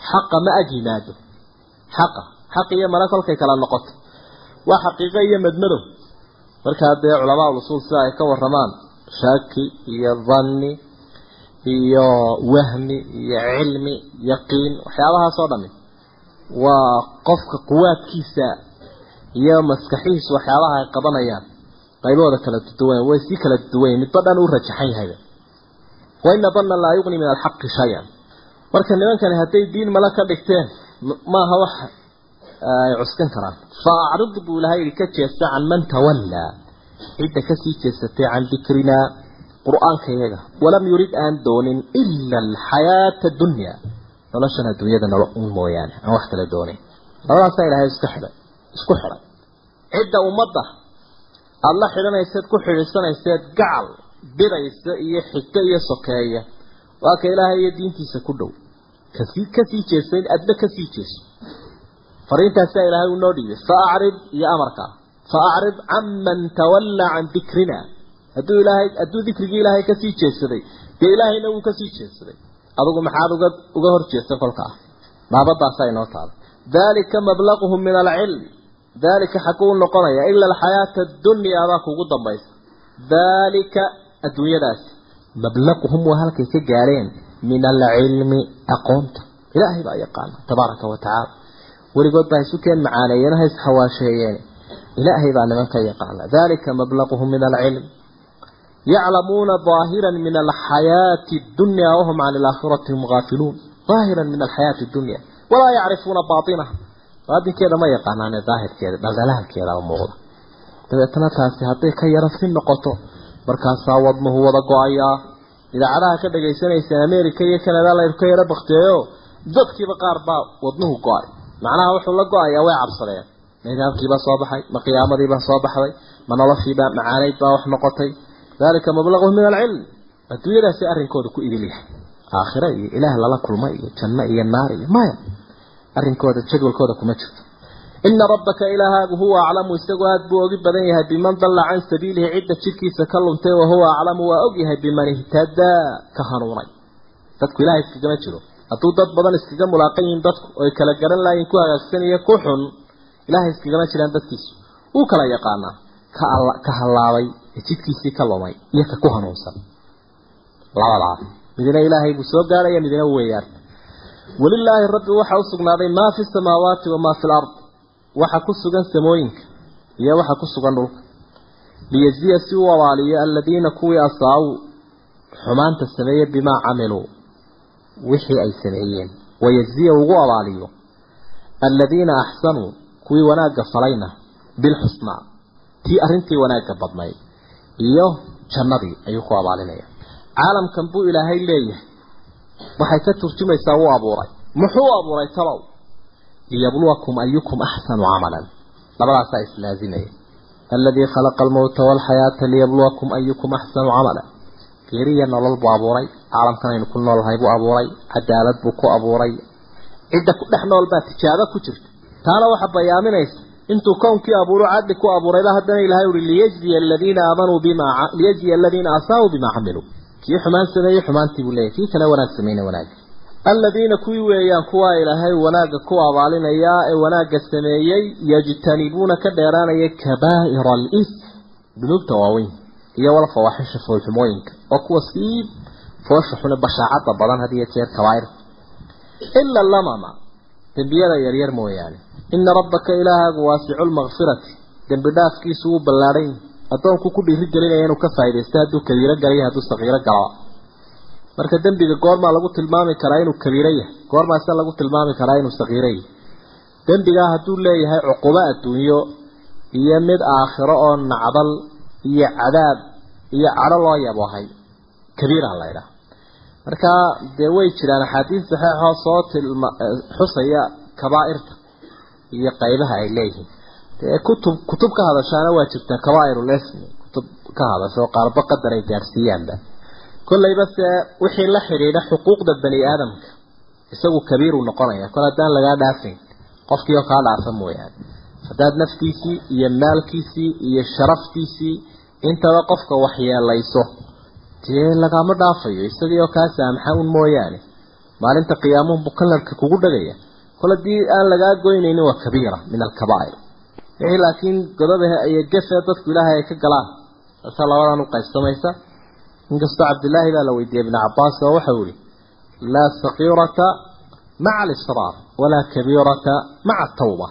xaqa ma ag yimaado xaqa xaq iyo mala kolkay kala noqoto. Waa xaqiiqo iyo madmadow markaa dee culamaa usuul sida ay ka waramaan shaki iyo dhanni iyo wahmi iyo cilmi yaqiin waxyaabahaas oo dhami waa qofka quwaadkiisa iyo maskaxihiisa waxyaabaha ay qabanayaan qaybahooda kala duwan way sii kala duwan midba dhan u rajaxan yahay. Waina danna laa yuqni min alxaqi shay-an. Marka nimankani hadday diin mala ka dhigteen maaha wax ay cuskan karaan. Fa acrid buu ilahay yidhi ka jeesta can man tawallaa. Cidda ka sii jeesatay can dikrinaa qur'aanka iyaga. Walam yurid aan doonin ila alxayaata dunya. Noloshan adduunyada nolo un mooyaane aan wax kala doonin. Labadaasaa ilahay iska xidhay isku xidhay cidda ummadda aada la xidhanayseed ku xidhiidsanayseed gacal bidaysa iyo xigto iyo sokeeya waa ka ilaahay iyo diintiisa ku dhow. Kasii ka sii jeesayn adna ka sii jeeso. Fariintaasaa ilaahay uu noo dhiibay fa acrid iyo amarkaa fa acrid canman tawallaa can dikrina. Hadduu ilaahay hadduu dikrigii ilaahay ka sii jeedsaday dee ilaahayna wuu ka sii jeedsaday adugu maxaad uga uga hor jeesta kolkaa naabadaasaa inoo taala dalika mablaquhum min alcilm dalika xaguu noqonaya ila alxayaata adunyaa baa kugu dambaysa dalika adduunyadaasi mablaquhum waa halkay ka gaareen min alcilmi aqoonta ilaahay baa yaqaana tabaaraka wa tacaala weligood baa isu keen macaaneeyeen ha isxawaasheeyeen ilaahay baa nimanka yaqaana dalika mablaquhum min alcilm يعلمون ظاهرا من الحياة الدنيا وهم عن الآخرة هم غافلون ظاهرا من الحياة الدنيا ولا يعرفون باطنها qaadinkeeda ma yaqaanaane daahirkeeda dhaldhalaalkeeda muuqda. Dabeetana taasi hadday ka yarasi noqoto markaasaa wadnuhu wada go'ayaa idaacadaha ka dhagaysanaysa america iyo canada la ka yaro bakteeyo dadkiiba qaar baa wadnuhu go'ay. Macnaha wuxuu la go'ayaa way cabsadeen. Ma idaamkiibaa soo baxay ma qiyaamadiibaa soo baxday ma noloshiibaa macaanayd baa wax noqotay. Dalika mablaquhu min alcilm adduunyadaasi arrinkooda ku idil yahay. Aakhira iyo ilaah lala kulma iyo janno iyo naar iyo maya arrinkooda jadwalkooda kuma jirto. Ina rabbaka ilaahaagu huwa aclamu isagu aada buu ogi badan yahay biman dalla can sabiilihi cidda jidhkiisa ka luntay wahuwa aclamu waa og yahay biman ihtadaa ka hanuunay. Dadku ilahay iskagama jiro. Hadduu dad badan iskaga mulaaqan yihiin dadku oy kala garan laayiin ku hagaagsan iyo ku xun ilahay iskagama jiraan dadkiisu. Wuu kala yaqaanaa ka hallaabay ee jidkiisii ka lumay iyo ka ku hanuunsan. Labadaas midna ilaahay buu soo gaaraya midna weeyaan walilaahi rabbi waxa u sugnaaday maa fi samaawaati wamaa fi lard waxa ku sugan samooyinka iyo waxa ku sugan dhulka. Liyaziya si uu abaaliyo aladiina kuwii asaawu xumaanta sameeyey bimaa camiluu wixii ay sameeyeen. Wayaziya ugu abaaliyo aladiina axsanuu kuwii wanaagga falayna bilxusnaa tii arrintii wanaagga badnayd iyo jannadii ayuu ku abaalinaya. Caalamkan buu ilaahay leeyahay waxay ka turjumaysaa wuu abuuray. Muxuu abuuray talow liyabluwakum ayukum axsanu camalan. Labadaasaa islaazimaya aladii khalaqa almowta walxayaata liyabluwakum ayukum axsanu camala geeriya nolol buu abuuray. Caalamkan aynu ku noolnahay buu abuuray. Cadaalad buu ku abuuray. Cidda ku dhex nool baa tijaabo ku jirta. Taana waxa bayaaminaysa intuu kownkii abuuro cadli ku abuurayba haddana ilahay uhi liyajziya aladiina aamanuu bima liyajziya aladiina asaabuu bimaa camiluu kii xumaan sameeyey xumaantii buu leeyahy kii kale wanaag sameeyna wanaag. Aladiina kuwii weeyaan kuwaa ilaahay wanaagga ku abaalinayaa ee wanaagga sameeyey yajtanibuuna ka dheeraanaya kabaa'ira alism dunuubta waaweyn iyo wal fawaaxisha foolxumooyinka oo kuwa sii foosha xune bashaacadda badan had iyo jeer kabaa'ir. Ila lamama dembiyada yaryar mooyaane. Ina rabbaka ilaahaagu waasicu lmakfirati dembi dhaafkiisu wuu ballaadhan addoonku ku dhiiri gelinaya inuu ka faaidaysto hadduu kabiiro galaya hadduu sakiiro galaba marka dembiga goormaa lagu tilmaami karaa inuu kabiiro yahay. Goormaase lagu tilmaami karaa inuu sakiiro yahay. Dembigaa hadduu leeyahay cuqubo adduunyo iyo mid aakhiro oo nacdal iyo cadaab iyo cadho loo yabohay kabiiraha la ydhaha marka dee way jiraan axaadiis saxeixoo soo tilma xusaya kabaa'irta iyo qaybaha ay leeyihiin kutub kutub ka hadashaana waa jirtaa kabaairulesmi kutub ka hadasho qaarba qadar ay gaadhsiiyaanba kollayba se wixii la xidhiidha xuquuqda bani aadamka isagu kabiiruu noqonaya. Kol haddaan lagaa dhaafayn qofkii oo kaa dhaafa mooyaane. Haddaad naftiisii iyo maalkiisii iyo sharaftiisii intaba qofka waxyeelayso dee lagama dhaafayo. Isagii oo kaa saamaxa un mooyaane. Maalinta qiyaamuhu bukalarka kugu dhagaya. Kol haddii aan lagaa goynaynin waa kabiira min alkabaa'ir wixii laakiin godobaha iyo gefee dadku ilaahay ay ka galaan. Taasaa labadan u qaybsamaysa. Inkastoo cabdillaahi baa la weydiiyey ibnu cabaas oo waxau ihi laa sakiirata maca alisraar walaa kabiirata maca atawba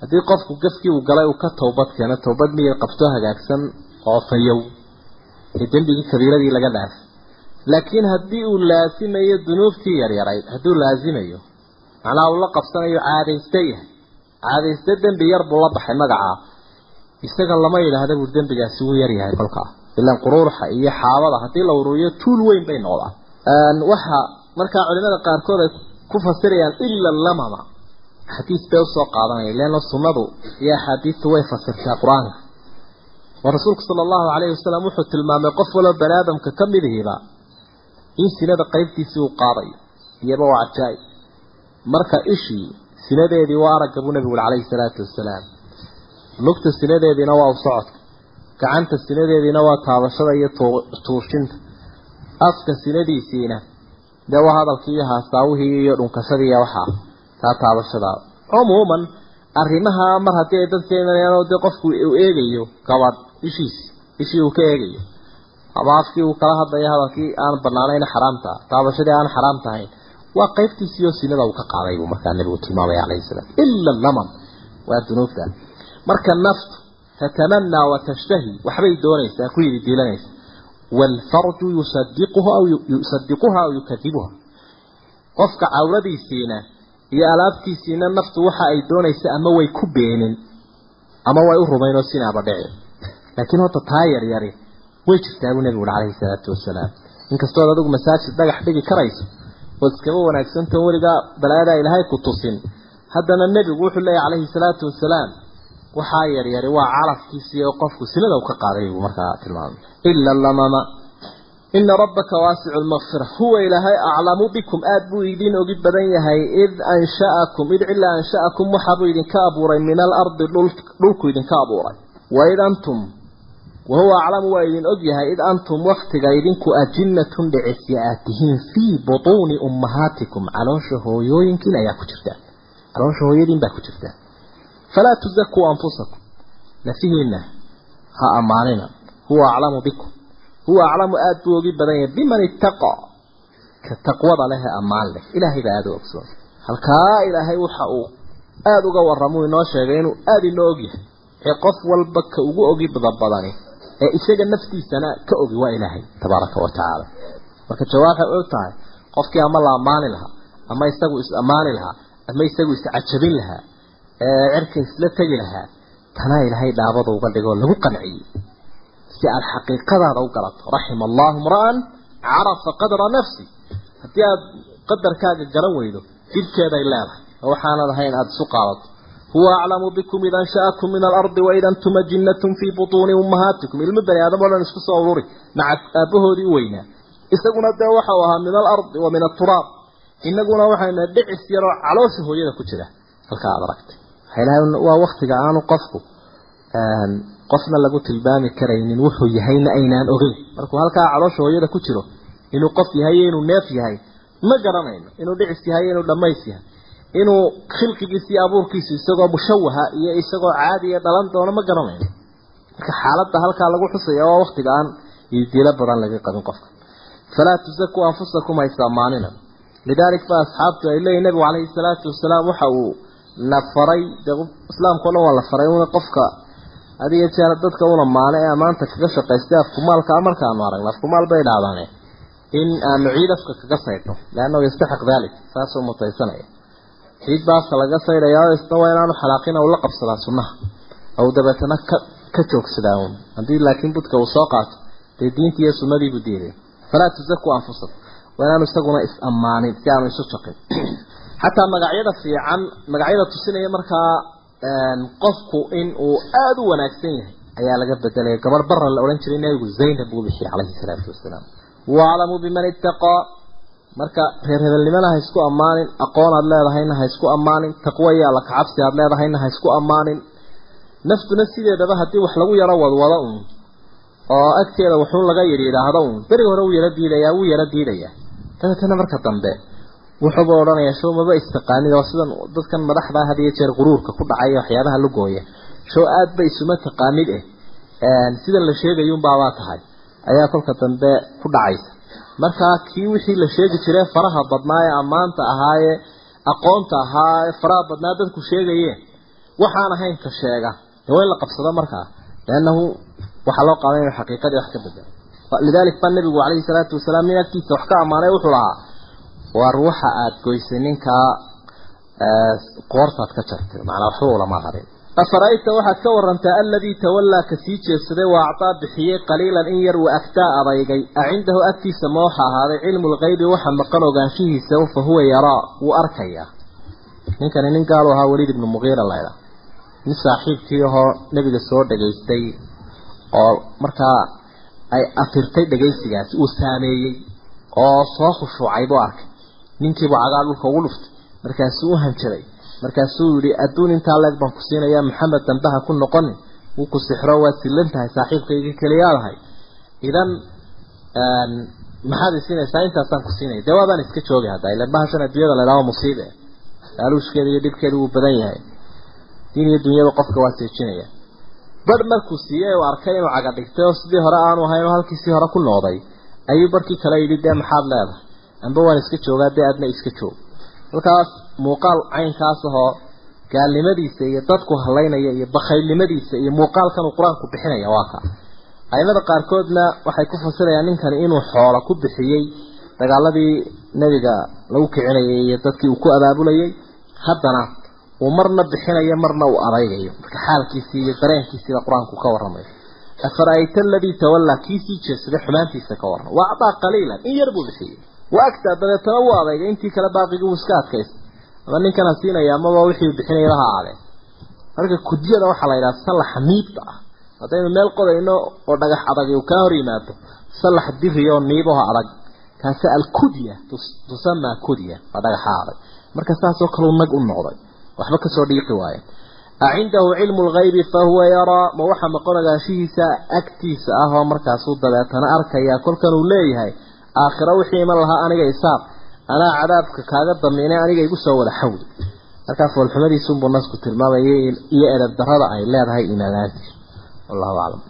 haddii qofku gafkii uu galay uu ka towbad keeno towbad miyay qabto hagaagsan oo fayow ee dembigii kabiiradii laga dhaafay laakiin haddii uu laasimayo dunuubtii yaryarayd hadduu laasimayo macnaha uu la qabsanayo caadayste yahay caadayste dembi yar buu la baxay magacaa isaga lama yidhaahda buu dembigaasi wuu yaryahay kolkaa ilaan quruurxa iyo xaabada haddii la uruuriyo tuul weyn bay noqdaan waxa markaa culimada qaarkood ay ku fasirayaan ila lamama. Xadiis bay u soo qaadanaya leanna sunnadu iyo axaadiistu way fasirtaa qur'aanka. Oo rasuulku sala allahu calayhi wasalam wuxuu tilmaamay qof waloo bani aadamka ka midihiba in sinada qaybtiisii uu qaadayo iyaba waa cajaa'ib marka ishii sinadeedii waa aragga buu nabigu uri calayhi salaatu wasalaam lugta sinadeediina waa u socodka gacanta sinadeediina waa taabashada iyo tuushinta afka sinadiisiina dee waa hadalkii iyo haasaawihii iyo dhunkashadii waxaa taa taabashadaa cumuuman arrimaha mar haddii ay dadka imanayaan dee qofku uu eegayo gabadh ishiisi ishii uu ka eegayo. Ama afkii uu kala hadlayo hadalkii aan banaanayn xaraamta taabashadii aan xaraam tahayn waa qaybtiisii oo sinada uu ka qaaday buu markaa nabigu tilmaamaya calayhi salaam. Ila lamam waa dunuubta. Marka naftu tatamanaa wa tashtahi. Waxbay doonaysaa ku yidi diilanaysa. Waalfarju yusadiquha aw yusadiquha aw yukadibuha qofka cawradiisiina iyo alaabtiisiina naftu waxa ay doonaysa ama way ku beenin ama way u rumayn oo sinaaba dhici. Laakiin horta taa yaryari way jirtaa buu nabigu uri calayhi salaatu wasalaam. Inkastood adigu masaajid dhagax dhigi karayso oo iskaba wanaagsantan weligaa balaayadaa ilaahay ku tusin. Haddana nebigu wuxuu leeyahy calayhi salaatu wasalaam waxaa yaryari waa calafkiisii oo qofku sinada u ka qaaday buu markaa tilmaamay. Ila lamama ina rabbaka waasicu lmaqfira huwa ilaahay aclamu bikum. Aada buu idin ogi badan yahay id ansha'akum id cilaa ansha'akum waxaabuu idinka abuuray min alardi dhulku idinka abuuray. Waid antum wahuwa aclamu waa idin og yahay id antum waktiga idinku ajinnatun dhicisya aad tihiin fii butuuni ummahaatikum caloosha hooyooyinkiin ayaa ku jirtaa caloosha hooyadiin baa ku jirtaa falaa tuzakuu anfusakum. Nafihiina ha ammaanina. Huwa aclamu bikum. Huwa aclamu aada buu ogi badan yahay. Biman ittaqaa ka taqwada leh ee ammaan leh. Ilaahay baa aada u ogsoon. Halkaa ilaahay waxa uu aada uga warramuu inoo sheegay inuu aada inoo ogyahay ee qof walba ka ugu ogi badabadani ee isaga naftiisana ka ogi waa ilaahay tabaaraka wa marka jawaab waxay og tahay qofkii ama la ammaani lahaa ama isagu is ammaani lahaa ama isagu iscajabin lahaa ee cirka isla tegi lahaa tanaa ilaahay dhaabada uga dhigoo lagu qanciyey. Si aad xaqiiqadaada u galato raxima allahu mra'an carafa qadra nafsi. Haddii aada qadarkaaga garan weydo dibkeeday leedahay waxaanad ahayn aada isu qaadato waid antum ajinnatun fii butuuni ummahaatikum ilmo bani aadam oo dhan isku soo ururi maca aabbahoodii u weynaa isaguna dee waxau ahaa min alardi wa min aturaab inaguna waxayna dhicis yaroo caloosha hooyada ku jira. Halkaa aad aragtay. Waa waktiga aanu qofku qofna lagu tilmaami karaynin wuxuu yahayna aynaan ogeyn. Markuu halkaa caloosha hooyada ku jiro inuu qof yahay inuu neef yahay ma garanayno. Inuu dhicis yahay inuu dhammays yahay inuu khilqigiisa iyo isagoo mushawaha iyo isagoo caadiya dhalan doono ma garanayno marka xaaladda halkaa lagu xusaya waa waktiga aan idiilo badan laga qabin qofka. Falaa tusakuu anfusakum haysaamaanina lidaalik ba asxaabtu ay leeyihiin nabigu calayhi salaatu wasalaam waxa uu na dee islaamka o dhan waa la faray una qofka adiga jeer dadka una maane ee amaanta kaga shaqaystay afkumaalka markaanu aragno afkumaal bay dhahdaane in aanu ciid afka kaga saydhno leannahu yastaxiq dalik saasuu mutaysanaya ciid baasa laga saydhayaa isna waa inaanu xalaaqin u la qabsadaa sunnaha. Ou dabeetana ka ka joogsadaa uun haddii laakiin budka uu soo qaato dee diintii iyo sunnadiibuu diiday. Falaa tusakuu anfusakum. Waa inaanu isaguna is ammaanin si aanu isu jaqin xataa magacyada fiican magacyada tusinaya markaa qofku in uu aada u wanaagsan yahay ayaa laga bedelaya gabar bara la odhan jiray nabigu zaynab buu bixiyay calayhi salaatu wasalaam. Waaclamu biman ittaqaa marka reer hebelnimana ha isku ammaanin aqoon aad leedahayna ha isku ammaanin taqwo iyo alla kacabsi aad leedahayna ha isku ammaanin. Naftuna sideedaba haddii wax lagu yaro wadwado uun? Oo agteeda wuxuun laga yidhi idhaahdo uun beri hore wuu yaro diidayaa wuu yaro diidayaa. Dabeetana marka dambe wuxuuba odhanayaa show maba istaqaanid oo sidan dadkan madaxdaa had iyo jeer quruurka ku dhacaya waxyaabaha la gooya. Show aad ba isuma taqaanid eh. Sidan la sheegayuunbaabaa tahay. Ayaa kolka dambe ku dhacaysa markaa kii wixii la sheegi jiray faraha badnaa ee ammaanta ahaayee aqoonta ahaa ee faraha badnaa dadku sheegayeen waxaan ahayn ka sheega. Waa in la qabsado markaa liannahu waxaa loo qaadan inuu xaqiiqadii wax ka bedelo lidalik baa nabigu calayhi salaatu wasalaam nin agtiisa wax ka ammaanay wuxuu lahaa war waxa aada goysay ninkaa qoortaad ka jartay. Macnaa waxba ulama harin afara'ayta waxaad ka warantaa aladii tawallaa ka sii jeedsaday waa actaa bixiyey qaliilan in yar wa agtaa adeygay a cindahu agtiisa ma waxa ahaaday cilmu lgaybi waxa maqan ogaanshihiisa fa huwa yaraa wuu arkayaa ninkani nin gaalu ahaa weliid ibnu muqiira layda nin saaxiibkii ahoo nebiga soo dhegaystay oo markaa ay afirtay dhegaysigaasi uu saameeyey oo soo khushuucay buu arkay ninkiibuu cagaa dhulka ugu dhuftay markaasuu u hanjaday markaasuu yihi adduun intaa leeg baan ku siinayaa maxamed dambaha ku noqonin wuu ku sixro waad sillan tahay saaxiibkaygii keliyaadahay idan maxaad isinaysaa intaasaan ku siinaya dee waabaan iska joogi hadda. Ilan bahashan adduunyada la idhaho musiibe aaluushkeeda iyo dhibkeeda wuu badan yahay. Diin iyo dunyada qofka waa seejinaya badh markuu siiyey uu arkay inuu caga dhigtay oo sidii hore aanu ahayn oo halkiisii hore ku noqday ayuu barkii kale yidhi dee maxaad leedahay? Amba waan iska joogaa dee adna iska joog. Halkaas muuqaal caynkaas ahoo gaalnimadiisa iyo dadku halaynaya iyo bakhaylnimadiisa iyo muuqaalkan uu qur'aanku bixinaya waa ka. Aimada qaarkoodna waxay ku fasirayaan ninkani inuu xoolo ku bixiyey dagaaladii nebiga lagu kicinayay iyo dadkii uu ku abaabulayay. Haddana uu marna bixinayo marna uu adaygayo marka xaalkiisii iyo dareenkiisiiba qur'aanku ka warramayo afara'ayta aladii tawallaa kiisii jeedsaday xumaantiisa ka warram. Waa acdaa qaliilan in yar buu bixiyey. Agtaa dabeetana wuu adeygay intii kale baaqigii wuu iska adkaystay ama ninkana siinaya amaba wixii bixinaya laha aadee marka kudyada waxaa la yidhaha sallaxa miibta ah. Haddaynu meel qodayno oo dhagax adag uu kaa hor yimaado sallax diri oo niibaho adag kaasi alkudya tusamaa kudya waa dhagaxa adag. Marka saasoo kaleu nag u noqday. Waxba ka soo dhiiqi waaye. Acindahu cilmu lgaybi fahuwa yaraa ma waxa maqon agtiisa ah oo markaasuu dabeetana arkaya kolkan uu leeyahay aakhiro wixii iman lahaa aniga isaab anaa cadaabka kaaga damiinay aniga igu soo wada xawdi. Markaa foolxumadiisunbuu nasku tilmaamayay iyo edab darada ay leedahay imaamaanti wallahu aclam